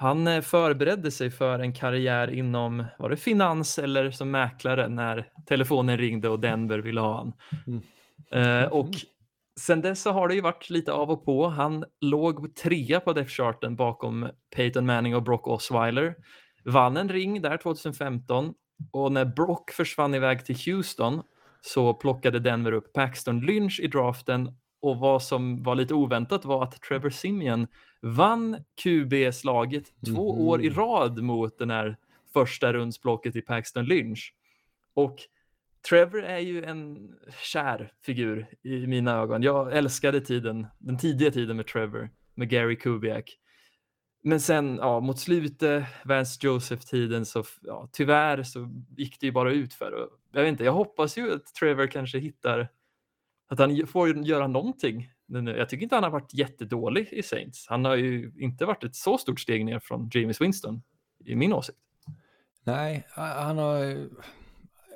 Han eh, förberedde sig för en karriär inom, var det finans eller som mäklare när telefonen ringde och Denver ville ha han. Mm. Eh, och sen dess så har det ju varit lite av och på. Han låg trea på depth-charten bakom Peyton Manning och Brock Osweiler. Vann en ring där 2015 och när Brock försvann iväg till Houston så plockade Denver upp Paxton Lynch i draften och vad som var lite oväntat var att Trevor Simeon vann QB-slaget två Mhm. år i rad mot den här första rundsblocket i Paxton Lynch. Och Trevor är ju en kär figur i mina ögon. Jag älskade tiden, den tidiga tiden med Trevor, med Gary Kubiak. Men sen ja, mot slutet, Vance Joseph-tiden, så ja, tyvärr så gick det ju bara ut för. Jag vet inte, jag hoppas ju att Trevor kanske hittar, att han får göra någonting. Eh, jag tycker inte han har varit jättedålig i Saints. Han har ju inte varit ett så stort steg ner från James Winston, i min åsikt. Nej, han har...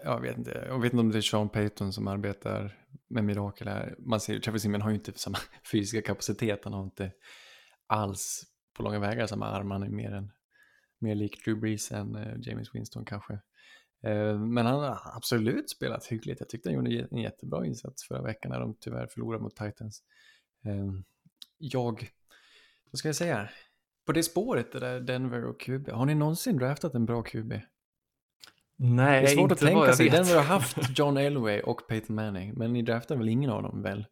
Jag vet inte, jag vet inte om det är Sean Payton som arbetar med mirakel här. Man ser, Trevor Simon har ju inte (laughs) samma fysiska kapacitet, han har inte alls på långa vägar samma arm, han är mer, än, mer lik Drew Brees än eh, James Winston kanske. Eh, men han har absolut spelat hyggligt, jag tyckte han gjorde en jättebra insats förra veckan när de tyvärr förlorade mot Titans. Eh, jag, vad ska jag säga? På det spåret, det där Denver och QB, har ni någonsin draftat en bra QB? Nej, Det är svårt inte att tänka sig. Denver har haft (laughs) John Elway och Peyton Manning, men ni draftar väl ingen av dem väl?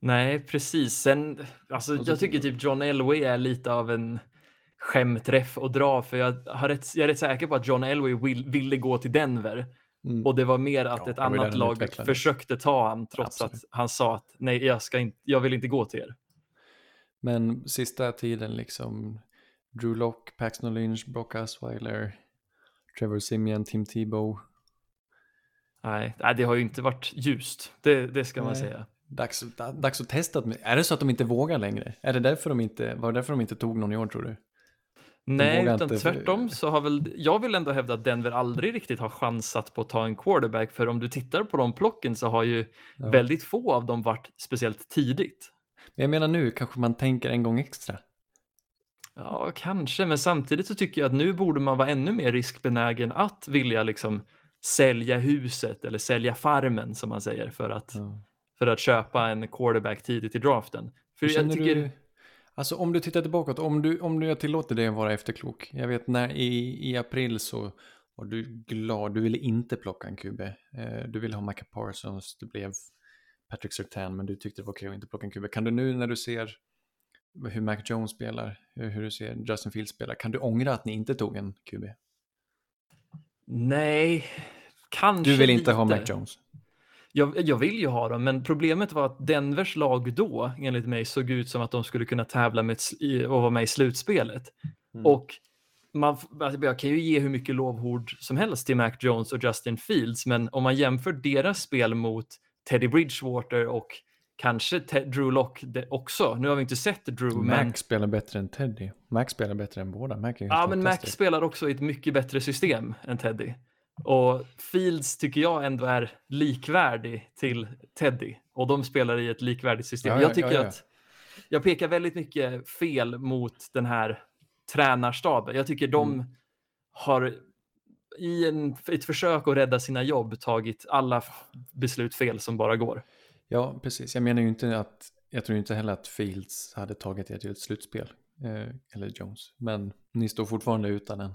Nej, precis. Sen, alltså, jag tycker typ John Elway är lite av en skämträff att dra, för jag, har rätt, jag är rätt säker på att John Elway vill, ville gå till Denver Mm. och det var mer att Ja, ett annat lag utvecklades. försökte ta han trots Absolut. att han sa att nej, jag, ska inte, jag vill inte gå till er. Men sista tiden liksom, Drew Lock, Paxton Lynch, Brock Osweiler, Trevor Simeon, Tim Tebow. Nej, det har ju inte varit ljust, det, det ska man Nej. säga. Dags, da- dags att testa. Är det så att de inte vågar längre? Är det därför de inte, var det därför de inte tog någon i år tror du? Nej, utan inte tvärtom så har väl, jag vill ändå hävda att Denver aldrig riktigt har chansat på att ta en quarterback, för om du tittar på de plocken så har ju Ja. väldigt få av dem varit speciellt tidigt. Men jag menar nu kanske man tänker en gång extra. Ja, kanske, men samtidigt så tycker jag att nu borde man vara ännu mer riskbenägen att vilja liksom sälja huset eller sälja farmen som man säger för att, Ja. för att köpa en quarterback tidigt i draften. För jag tycker, du? Alltså om du tittar tillbaka, om du, om du jag tillåter dig att vara efterklok. Jag vet när i, i april så var du glad, du ville inte plocka en QB. Eh, du ville ha Micah Parsons, det blev Patrick Surtain, men du tyckte det var okej att inte plocka en QB. Kan du nu när du ser hur Mac Jones spelar, hur, hur du ser Justin Fields spela, kan du ångra att ni inte tog en QB? nej, kanske Du vill inte ha lite. Mac Jones? Jag, jag vill ju ha dem, men problemet var att Denvers lag då, enligt mig, såg ut som att de skulle kunna tävla med ett, och vara med i slutspelet. Mm. Och man, alltså, jag kan ju ge hur mycket lovord som helst till Mac Jones och Justin Fields, men om man jämför deras spel mot Teddy Bridgewater och kanske Te- Drew Lock också. Nu har vi inte sett Drew, Mac men, spelar bättre än Teddy. Mac spelar bättre än båda. Mac ja, men Mac spelar också i ett mycket bättre system än Teddy. Och Fields tycker jag ändå är likvärdig till Teddy och de spelar i ett likvärdigt system. Ja, ja, jag tycker ja, att jag pekar väldigt mycket fel mot den här tränarstaben. Jag tycker de Mm. har i en, ett försök att rädda sina jobb tagit alla beslut fel som bara går. Ja, precis. Jag menar ju inte att, jag tror inte heller att Fields hade tagit er till ett slutspel. Eh, eller Jones. Men ni står fortfarande utan en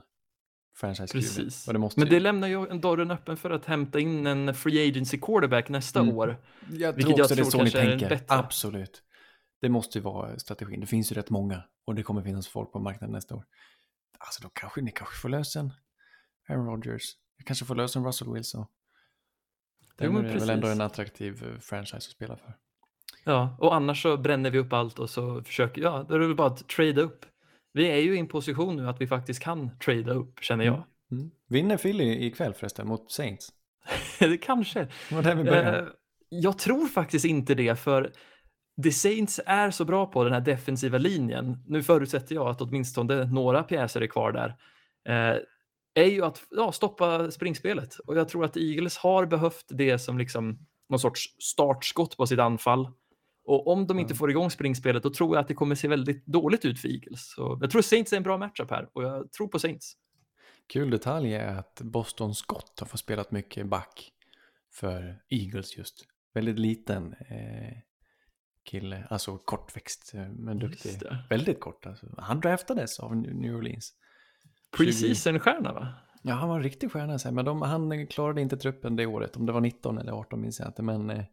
franchise QB. Precis. Det måste Men ju- det lämnar ju en dörren öppen för att hämta in en free agency quarterback nästa Mm. år. jag vilket tror jag också det är tror så ni tänker. bättre. Absolut. Det måste ju vara strategin. Det finns ju rätt många. Och det kommer finnas folk på marknaden nästa år. Alltså då kanske ni kanske får lösa en Aaron Rodgers. Jag kanske får lösa en Russell Wilson. Men är väl ändå precis. en attraktiv eh, franchise att spela för. Ja, och annars så bränner vi upp allt och så försöker, ja, då är det väl bara att trada upp. Vi är ju i en position nu att vi faktiskt kan trada upp, känner jag. Mm. Vinner Philly ikväll förresten mot Saints? (laughs) det kanske. Var där vi började. Eh, jag tror faktiskt inte det, för The Saints är så bra på den här defensiva linjen. Nu förutsätter jag att åtminstone några pjäser är kvar där. Eh, är ju att ja, stoppa springspelet. Och jag tror att Eagles har behövt det som liksom någon sorts startskott på sitt anfall. Och om de inte Ja. får igång springspelet, då tror jag att det kommer se väldigt dåligt ut för Eagles. Så jag tror Saints är en bra matchup här och jag tror på Saints. Kul detalj är att Boston Scott har fått spelat mycket back för Eagles just. Väldigt liten eh, kille, alltså kortväxt eh, men duktig. Väldigt kort alltså. Han draftades av New Orleans. Preseason-stjärna va? Ja, han var en riktig stjärna men de, han klarade inte truppen det året. Om det var 19 eller 18 minns jag inte, men eh,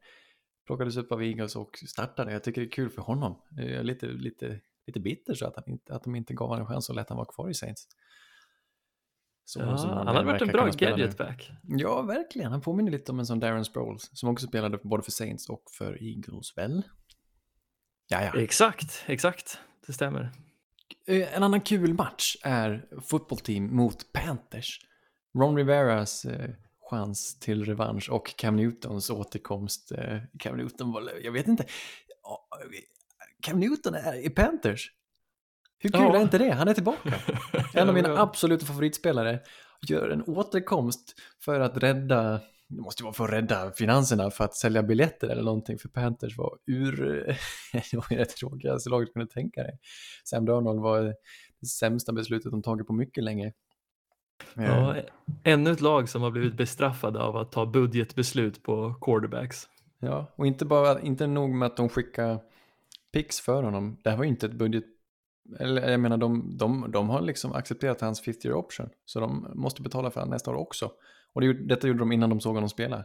plockades upp av Eagles och startade. Jag tycker det är kul för honom. Jag är lite, lite, lite bitter så att, han inte, att de inte gav honom en chans och lät han vara kvar i Saints. Så Ja, han hade varit en bra gadgetback. Ja, verkligen. Han påminner lite om en sån Darren Sproles som också spelade både för Saints och för Eagles, väl? Ja, ja. Exakt, exakt. Det stämmer. Eh, En annan kul match är Football Team mot Panthers. Ron Riveras eh, chans till revansch och Cam Newtons återkomst. Eh, Cam Newton var, jag vet inte. Cam Newton är i Panthers. Hur kul Ja. är inte det? Han är tillbaka. (laughs) En av mina absoluta favoritspelare gör en återkomst för att rädda, det måste ju vara för att rädda finanserna för att sälja biljetter eller någonting för Panthers var ur, (laughs) det var ju det tråkigaste laget kunde tänka dig. Sam Darnold var det sämsta beslutet de tagit på mycket länge. Ja, ännu ett lag som har blivit bestraffade av att ta budgetbeslut på quarterbacks. ja, och inte bara, inte nog med att de skickar picks för honom, det här var ju inte ett budget, eller jag menar de, de, de har liksom accepterat hans 50 year option, så de måste betala för han nästa år också. Och det, detta gjorde de innan de såg honom spela.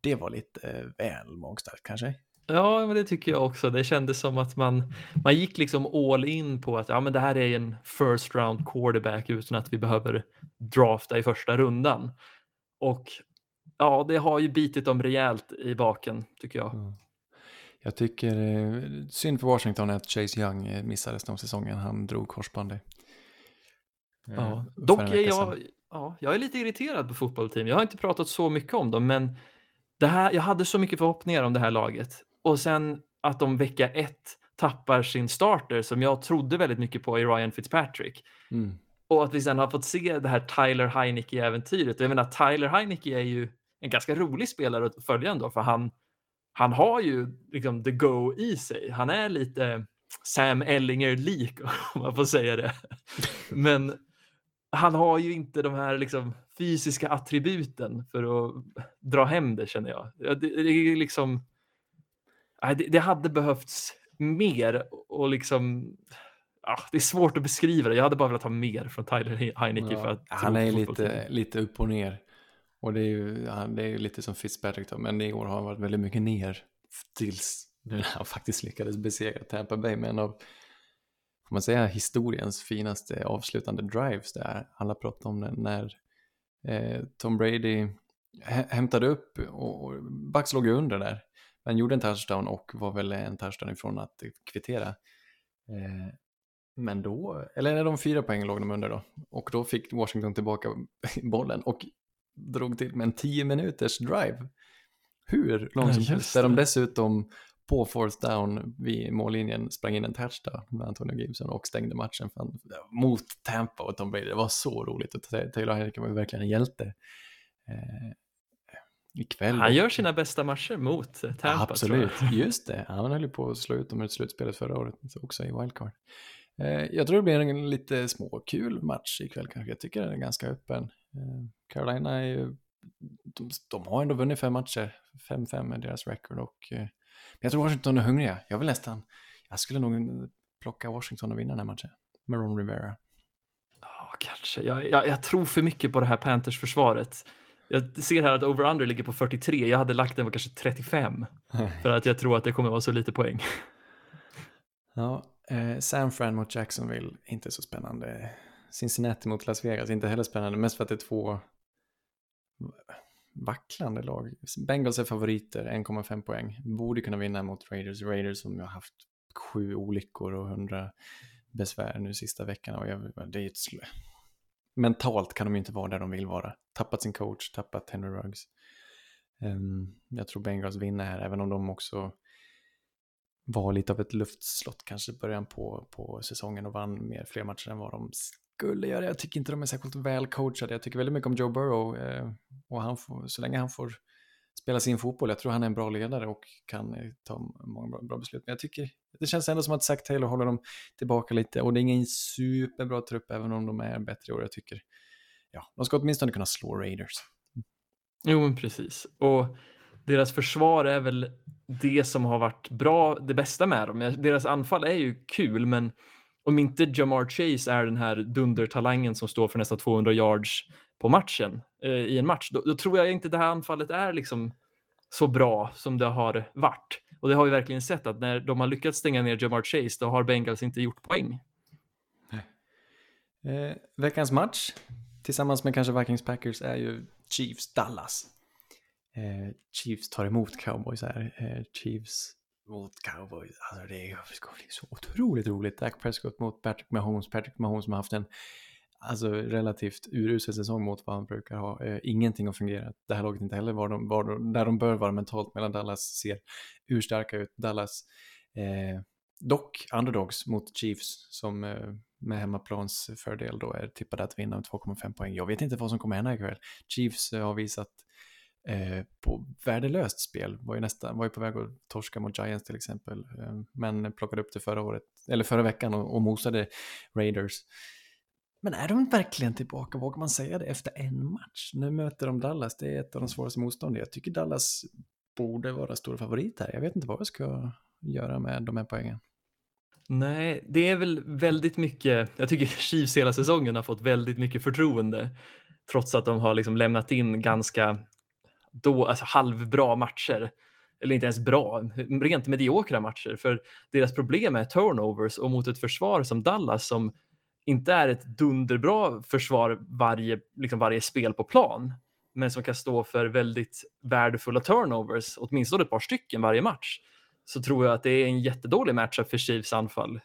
Det var lite eh, väl magstarkt kanske. Ja, men det tycker jag också. Det kändes som att man, man gick liksom all in på att ja, men det här är en first round quarterback utan att vi behöver drafta i första rundan. Och ja, det har ju bitit dem rejält i baken tycker jag. Jag tycker eh, synd för Washington att Chase Young eh, missade resten av säsongen. Han drog korsbandet. Eh, Ja. för Dock är jag, ja, jag är lite irriterad på fotbollsteam. Jag har inte pratat så mycket om dem, men det här, jag hade så mycket förhoppningar om det här laget. Och sen att de vecka ett tappar sin starter som jag trodde väldigt mycket på i Ryan Fitzpatrick. Mm. Och att vi sen har fått se det här Tyler Heineke-äventyret. Jag menar, Tyler Heineke är ju en ganska rolig spelare att följa ändå, för han, han har ju liksom the go i sig. Han är lite Sam Ellinger-lik, (laughs) om man får säga det. (laughs) Men han har ju inte de här liksom fysiska attributen för att dra hem det, känner jag. Ja, Det, det är liksom... nej, Det, det hade behövts mer och liksom... Ja, det är svårt att beskriva det. Jag hade bara velat ha mer från Tyler Heineke Ja, för att han är lite, lite upp och ner. Och det är ju han, det är ju lite som Fitzpatrick då, men i år har han varit väldigt mycket ner tills nu när han faktiskt lyckades besegra Tampa Bay med en av, får man säga, historiens finaste avslutande drives där. Alla pratar om det när eh, Tom Brady hä- hämtade upp och, och Bucks låg under där, men gjorde en touchdown och var väl en touchdown ifrån att kvittera. Eh, men då, eller när de fyra poäng låg de under då, och då fick Washington tillbaka (laughs) bollen och drog till med en 10 minuters drive. Hur lång Ja, som helst. Där de dessutom på fourth down vid mållinjen sprang in en touchdown med Antonio Gibson och stängde matchen för, mot Tampa och Tom Brady. Det var så roligt och Taylor Heineken var verkligen en hjälte. Eh, ikväll. Han gör sina bästa matcher mot eh, Tampa. Ja, absolut, just det. Han höll ju på att slå ut dem ur slutspelet förra året också i wildcard. Eh, jag tror det blir en lite småkul match ikväll kanske. Jag tycker den är ganska öppen. Eh, Carolina är ju, de, de har ändå vunnit fem matcher. 5-5 är deras record och jag tror Washington är hungriga. Jag vill nästan, jag skulle nog plocka Washington och vinna den här matchen. Med Ron Rivera. Ja, kanske. Jag, jag, jag tror för mycket på det här Panthers-försvaret. Jag ser här att over-under ligger på 43. Jag hade lagt den på kanske 35. (laughs) För att jag tror att det kommer vara så lite poäng. Ja, eh, San Fran mot Jacksonville, inte så spännande. Cincinnati mot Las Vegas, inte heller spännande. Mest för att det är två vacklande lag. Bengals är favoriter, 1,5 poäng. Borde kunna vinna mot Raiders. Raiders som har haft sju olyckor och hundra besvär nu sista veckan. Och jag, det är ett Mentalt kan de ju inte vara där de vill vara. Tappat sin coach, tappat Henry Ruggs. Ehm, jag tror Bengals vinner här, även om de också var lite av ett luftslott kanske i början på, på säsongen och vann mer, fler matcher än vad de skulle göra. Jag tycker inte de är särskilt väl coachade. Jag tycker väldigt mycket om Joe Burrow eh, och han får, så länge han får spela sin fotboll, jag tror han är en bra ledare och kan eh, ta många bra, bra, beslut. Men jag tycker det känns ändå som att Zack Taylor håller dem tillbaka lite och det är ingen superbra trupp även om de är bättre i år. Jag tycker, ja, de ska åtminstone kunna slå Raiders. Jo, men precis. Och deras försvar är väl det som har varit bra, det bästa med dem. Deras anfall är ju kul, men om inte Jamar Chase är den här dundertalangen som står för nästan 200 yards på matchen eh, i en match, då, då, tror jag inte det här anfallet är liksom så bra som det har varit. Och det har vi verkligen sett att när de har lyckats stänga ner Jamar Chase, då har Bengals inte gjort poäng. Eh, veckans match, tillsammans med kanske Vikings Packers, är ju Chiefs Dallas. Eh, Chiefs tar emot Cowboys här. Eh, Chiefs mot Cowboys. Alltså det ska bli så otroligt roligt. Dak Prescott mot Patrick Mahomes. Patrick Mahomes som har haft en alltså, relativt urusel säsong mot vad han brukar ha. Eh, ingenting har fungerat. Det här laget inte heller var de, var de, där de bör vara mentalt medan Dallas ser urstarka ut. Dallas eh, dock underdogs mot Chiefs som eh, med hemmaplans fördel då är tippade att vinna med 2,5 poäng. Jag vet inte vad som kommer hända ikväll. Chiefs eh, har visat eh, på värdelöst spel. Var ju, nästan, var ju på väg att torska mot Giants till exempel. Eh, men plockade upp det förra året, eller förra veckan och, och mosade Raiders. Men är de verkligen tillbaka? Vågar man säga det efter en match? Nu möter de Dallas, det är ett av de svåraste motstånden. Jag tycker Dallas borde vara stor favorit här. Jag vet inte vad jag ska göra med de här poängen. Nej, det är väl väldigt mycket, jag tycker (laughs) Chiefs hela säsongen har fått väldigt mycket förtroende. Trots att de har liksom lämnat in ganska då, alltså halvbra matcher. Eller inte ens bra, rent mediokra matcher. För deras problem är turnovers och mot ett försvar som Dallas som inte är ett dunderbra försvar varje, liksom varje spel på plan, men som kan stå för väldigt värdefulla turnovers, åtminstone ett par stycken varje match, så tror jag att det är en jättedålig matchup för Chiefs anfall.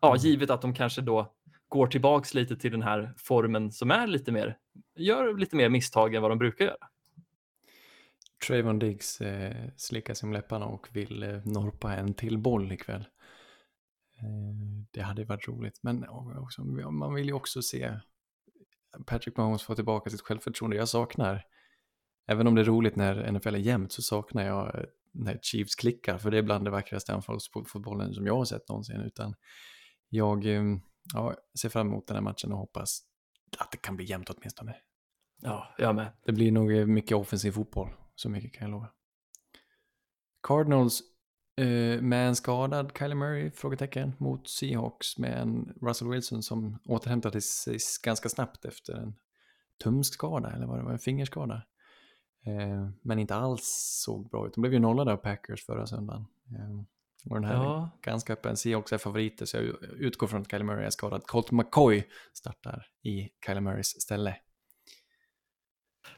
Ja, mm. givet att de kanske då går tillbaks lite till den här formen som är lite mer, gör lite mer misstag än vad de brukar göra. Trayvon Diggs eh, slickar sig om läpparna och vill eh, norpa en till boll ikväll. Eh, det hade varit roligt, men också, man vill ju också se Patrick Mahomes få tillbaka sitt självförtroende. Jag saknar, även om det är roligt när NFL är jämnt, så saknar jag eh, när Chiefs klickar, för det är bland det vackraste anfallsfotbollen som jag har sett någonsin. Utan jag eh, ja, ser fram emot den här matchen och hoppas att det kan bli jämnt åtminstone. Ja, jag med. Det blir nog eh, mycket offensiv fotboll. Så mycket kan jag lova. Cardinals eh, med en skadad Kyler Murray, frågetecken, mot Seahawks med en Russell Wilson som återhämtade sig ganska snabbt efter en tumskada, eller vad det var, en fingerskada. Eh, men inte alls såg bra ut. De blev ju nollade av Packers förra söndagen. Eh, och den här ja. ganska öppen. Seahawks är favoriter, så jag utgår från att Kyler Murray är skadad. Colt McCoy startar i Kyler Murrays ställe.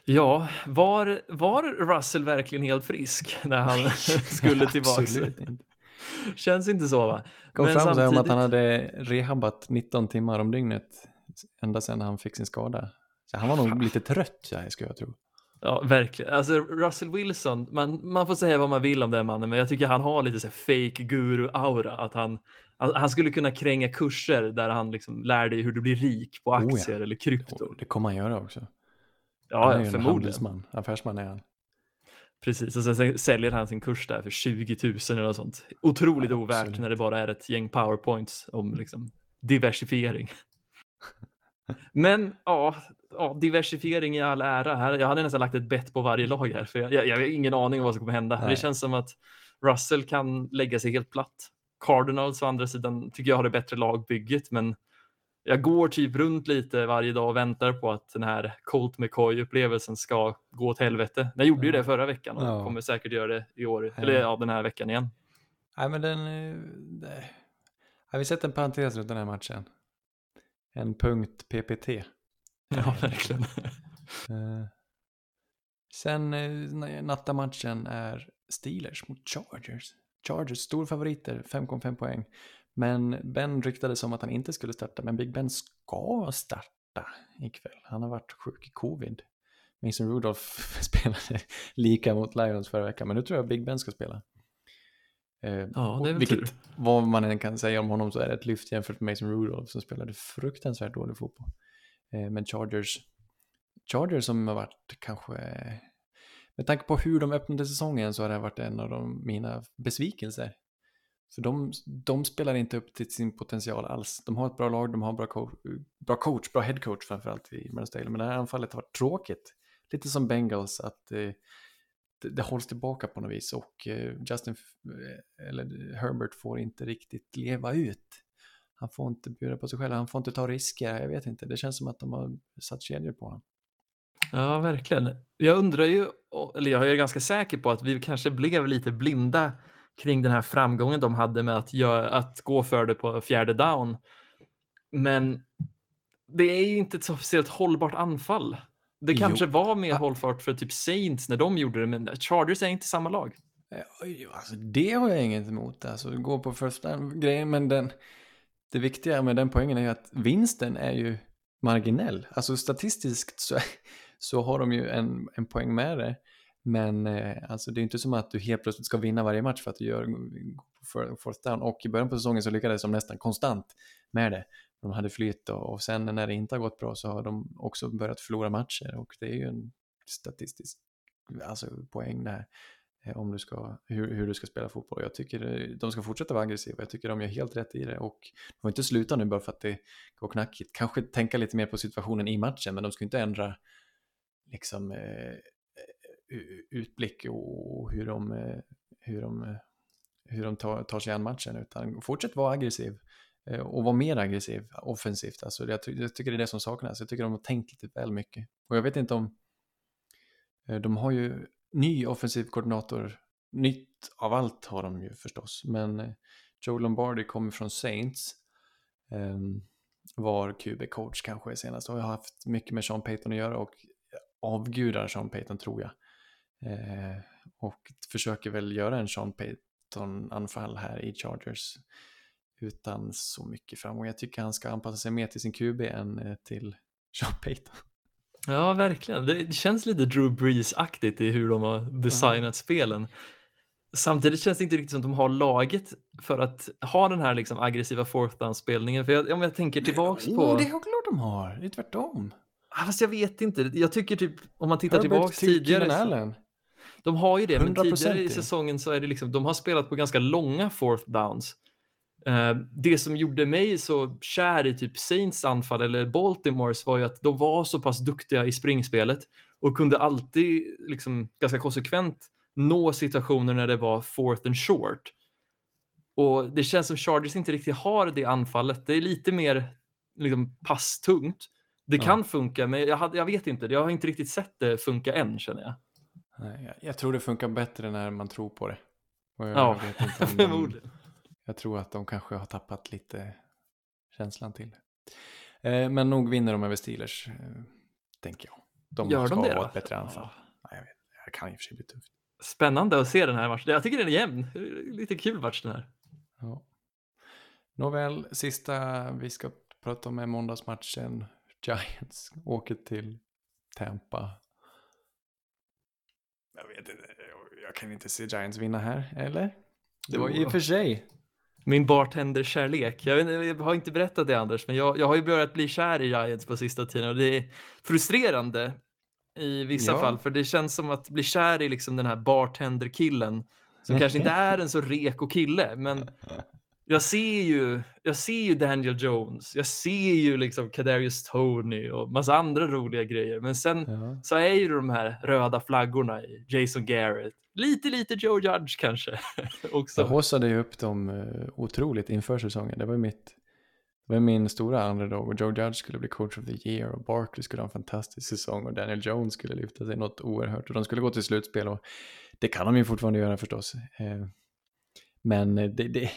Ja, var, var Russell verkligen helt frisk (laughs) när han (laughs) skulle tillbaka? Känns inte så va? Kom Men fram samtidigt... om att han hade rehabbat 19 timmar om dygnet ända sedan han fick sin skada. Så han var nog lite trött, jag skulle jag tro. Ja, verkligen. Alltså Russell Wilson, man, man får säga vad man vill om den mannen, men jag tycker han har lite så fake guru-aura. Att han, han skulle kunna kränga kurser där han liksom lär dig hur du blir rik på aktier oh ja. eller krypto. Det kommer han göra också. Ja, han är ju förmodligen. En handelsman, affärsman är han. Precis, och sen säljer han sin kurs där för 20 000 eller något sånt. Otroligt ja, ovärt absolut. när det bara är ett gäng powerpoints om liksom diversifiering. (laughs) Men ja, ja, diversifiering i all ära. Här, jag hade nästan lagt ett bett på varje lag här, för jag, jag, jag har ingen aning om vad som kommer hända. Nej. Det känns som att Russell kan lägga sig helt platt. Cardinals å andra sidan tycker jag har det bättre lagbygget, men jag går typ runt lite varje dag och väntar på att den här Colt McCoy-upplevelsen ska gå åt helvete. Jag gjorde ju det förra veckan och ja. kommer säkert göra det i år, eller ja, den här veckan igen. Nej, men den... Eh. Har vi sett en parentes runt den här matchen? En punkt PPT. (laughs) Ja, verkligen. Eh, Sen eh, nattamatchen är Steelers mot Chargers. Chargers, stor favoriter, 5,5 poäng. Men Ben ryktade som att han inte skulle starta, men Big Ben ska starta ikväll. Han har varit sjuk i covid. Mason Rudolph (laughs) spelade lika mot Lions förra veckan, men nu tror jag Big Ben ska spela. Eh, Ja, det är väl vilket, tur. vad man än kan säga om honom så är det ett lyft jämfört med Mason Rudolph som spelade fruktansvärt dålig fotboll. Eh, men Chargers, Chargers som har varit kanske, med tanke på hur de öppnade säsongen så har det varit en av de, mina besvikelser. För de, de spelar inte upp till sin potential alls. De har ett bra lag, de har bra, co bra coach, bra headcoach framförallt i Medelstad. Men det här anfallet har varit tråkigt. Lite som Bengals, att eh, det, det hålls tillbaka på något vis och eh, Justin, eh, eller Herbert får inte riktigt leva ut. Han får inte bjuda på sig själv, han får inte ta risker, jag vet inte. Det känns som att de har satt kedjor på honom. Ja, verkligen. Jag undrar ju, eller jag är ganska säker på att vi kanske blev lite blinda kring den här framgången de hade med att, göra, att gå för det på fjärde down. Men det är ju inte ett så speciellt hållbart anfall. Det Jo. kanske var mer hållbart för typ Saints när de gjorde det, men Chargers är inte samma lag. Jo, Alltså, det har jag inget emot, alltså gå på första grejen, men den, det viktiga med den poängen är ju att vinsten är ju marginell. Alltså statistiskt så, så har de ju en, en poäng med det, men eh, alltså det är ju inte som att du helt plötsligt ska vinna varje match för att du gör fourth down. Och i början på säsongen så lyckades de nästan konstant med det. De hade flyt och, och sen när det inte har gått bra så har de också börjat förlora matcher och det är ju en statistisk alltså, poäng där eh, om du ska, hur, hur du ska spela fotboll. Jag tycker eh, de ska fortsätta vara aggressiva. Jag tycker de gör helt rätt i det och de får inte sluta nu bara för att det går knackigt. Kanske tänka lite mer på situationen i matchen, men de ska inte ändra liksom eh, utblick och hur de, eh, hur de, eh, hur de tar, tar sig an matchen, utan fortsätt vara aggressiv eh, och vara mer aggressiv offensivt. Alltså, jag, ty- jag tycker det är det som saknas. Jag tycker de har tänkt lite väl mycket. Och jag vet inte om... De har ju ny offensiv koordinator. Nytt av allt har de ju förstås. Men Joe Lombardi kommer från Saints. Ehm, var QB-coach kanske senast och har haft mycket med Sean Payton att göra och avgudar Sean Payton tror jag. Eh, och försöker väl göra en Sean Payton-anfall här i Chargers utan så mycket framgång. Jag tycker han ska anpassa sig mer till sin QB än eh, till (laughs) Sean Payton. Ja, verkligen. Det känns lite Drew Brees-aktigt i hur de har designat spelen. Samtidigt känns det inte riktigt som att de har laget för att ha den här liksom aggressiva fourth down-spelningen. För jag, om jag tänker tillbaks på... Oh, det är klart de har, det är tvärtom. Ah, Fast jag vet inte. Jag tycker typ, om man tittar Herbert tillbaks till tidigare. Keenan Allen. De har ju det, men 100% tidigare i säsongen så är det liksom, de har spelat på ganska långa fourth downs. Eh, det som gjorde mig så kär i typ Saints anfall eller Baltimores var ju att de var så pass duktiga i springspelet och kunde alltid liksom ganska konsekvent nå situationer när det var fourth and short. Och det känns som Chargers inte riktigt har det anfallet. Det är lite mer liksom passtungt. Det Ja. kan funka, men jag, hade, jag vet inte. Jag har inte riktigt sett det funka än känner jag. Nej, jag, jag tror det funkar bättre när man tror på det. Jag Ja, (laughs) förmodligen. jag tror att de kanske har tappat lite känslan till det. Eh, men nog vinner de över Steelers, eh, tänker jag. De Gör ska de det ha då? ett bättre anfall. Ja. Ja, jag vet, det kan i och för sig bli tufft. Spännande att se den här matchen. Jag tycker den är jämn. Lite kul match den här. Ja. Nåväl, sista vi ska prata om är måndagsmatchen. Giants åker till Tampa. Jag vet inte, jag- kan inte se Giants vinna här, eller? Det var i Jo. och för sig. Min bartender-kärlek. Jag, vet jag har inte berättat det Anders, men jag, jag har ju börjat bli kär i Giants på sista tiden och det är frustrerande i vissa Ja. fall, för det känns som att bli kär i liksom den här bartender-killen som kanske inte (laughs) är en så reko kille, men jag ser ju, jag ser ju Daniel Jones, jag ser ju liksom Kadarius Tony och massa andra roliga grejer, men sen Ja. så är ju de här röda flaggorna i Jason Garrett, lite lite Joe Judge kanske (laughs) också. Jag haussade ju upp dem eh, otroligt inför säsongen. Det var ju mitt, det var min stora underdog och Joe Judge skulle bli coach of the year och Barkley skulle ha en fantastisk säsong och Daniel Jones skulle lyfta sig något oerhört och de skulle gå till slutspel och det kan de ju fortfarande göra förstås. Men det, det, (laughs) det är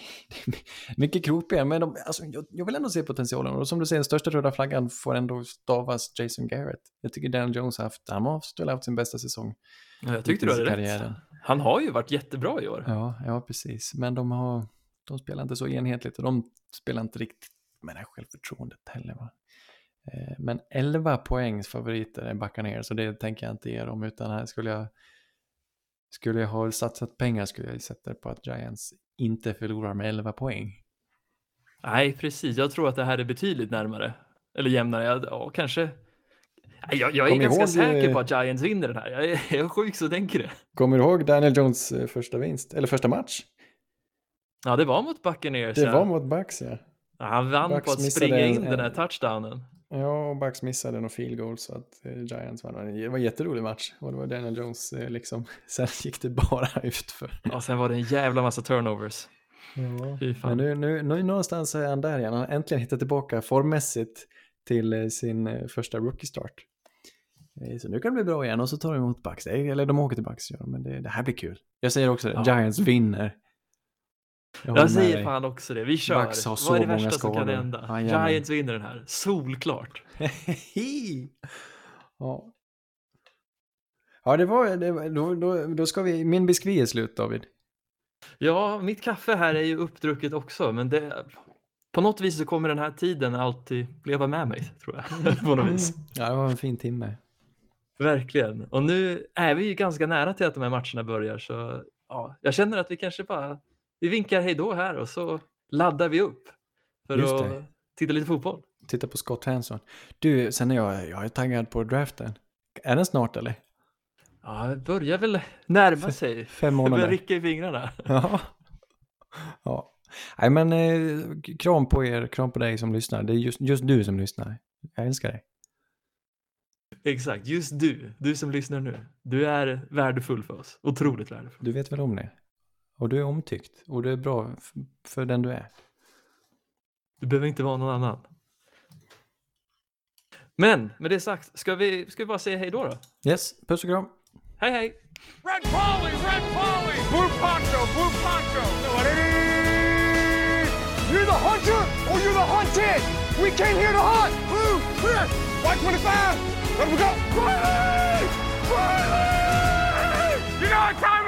mycket kroppigare. Men de, alltså, jag, jag vill ändå se potentialen. Och som du säger, den största röda flaggan får ändå stavas Jason Garrett. Jag tycker Daniel Jones har haft, han har haft sin bästa säsong. Ja, jag tyckte du hade rätt. Han har ju varit jättebra i år. Ja, ja precis. Men de, har, de spelar inte så enhetligt och de spelar inte riktigt med det här självförtroendet heller. Va? Eh, men 11 poängs favoriter är backa ner, så det tänker jag inte ge dem, utan här skulle jag skulle jag ha satsat pengar skulle jag sätta på att Giants inte förlorar med 11 poäng. Nej, precis. Jag tror att det här är betydligt närmare. Eller jämnare. Ja, kanske. Jag, jag är Kom ganska ihåg, säker på att Giants vinner den här. Jag är, jag är sjuk så tänker det. Kommer du ihåg Daniel Jones eh, första vinst? Eller första match? Ja, det var mot Buccaneers. Det ja. var mot Bucks, ja. ja han vann Bucks på att springa in en, den här touchdownen. Ja, och Bucks missade någon field goal så att eh, Giants vann. Det var en jätterolig match och det var Daniel Jones eh, liksom. (laughs) Sen gick det bara utför. Ja, sen var det en jävla massa turnovers. Ja, men nu, nu, nu någonstans är han där igen. Han har äntligen hittat tillbaka formmässigt till eh, sin första rookie-start. Så nu kan det bli bra igen och så tar de emot Bucks. Eller de åker till Bucks, ja, men det, det här blir kul. Jag säger också det, ja. Giants vinner. Jag, jag säger fan också det. Vi kör. Bucks har så Vad är det värsta som kan hända? Ah, Giants vinner den här. Solklart. (laughs) ja. Ja, det var, det, då, då, då ska vi, min biskvi är slut David. Ja, mitt kaffe här är ju uppdrucket också, men det, på något vis så kommer den här tiden alltid leva med mig, tror jag. (laughs) på något vis. Ja, det var en fin timme. Verkligen. Och nu är vi ju ganska nära till att de här matcherna börjar, så ja, jag känner att vi kanske bara vi vinkar hej då här och så laddar vi upp för Just att det. titta lite fotboll. Titta på Scott Hanson. Du, sen är jag, jag är taggad på draften. Är den snart eller? Ja, det börjar väl närma sig. Fem månader. börjar rycka i fingrarna. Ja. ja. Nej men eh, kram på er, kram på dig som lyssnar. Det är just, just du som lyssnar. Jag älskar dig. Exakt, just du, du som lyssnar nu. Du är värdefull för oss, otroligt värdefull. Du vet väl om det? Och du är omtyckt och du är bra för den du är. Du behöver inte vara någon annan. Men med det sagt, ska vi, ska vi bara säga hej då då? Yes, puss och kram. Hej hej! Red Polly, Red Polly! Blue Poncho, Blue Poncho! You're the hunter or you're the hunted! We came here to hunt! Blue, clear! White 25! Let we go! Riley! Riley! You know what time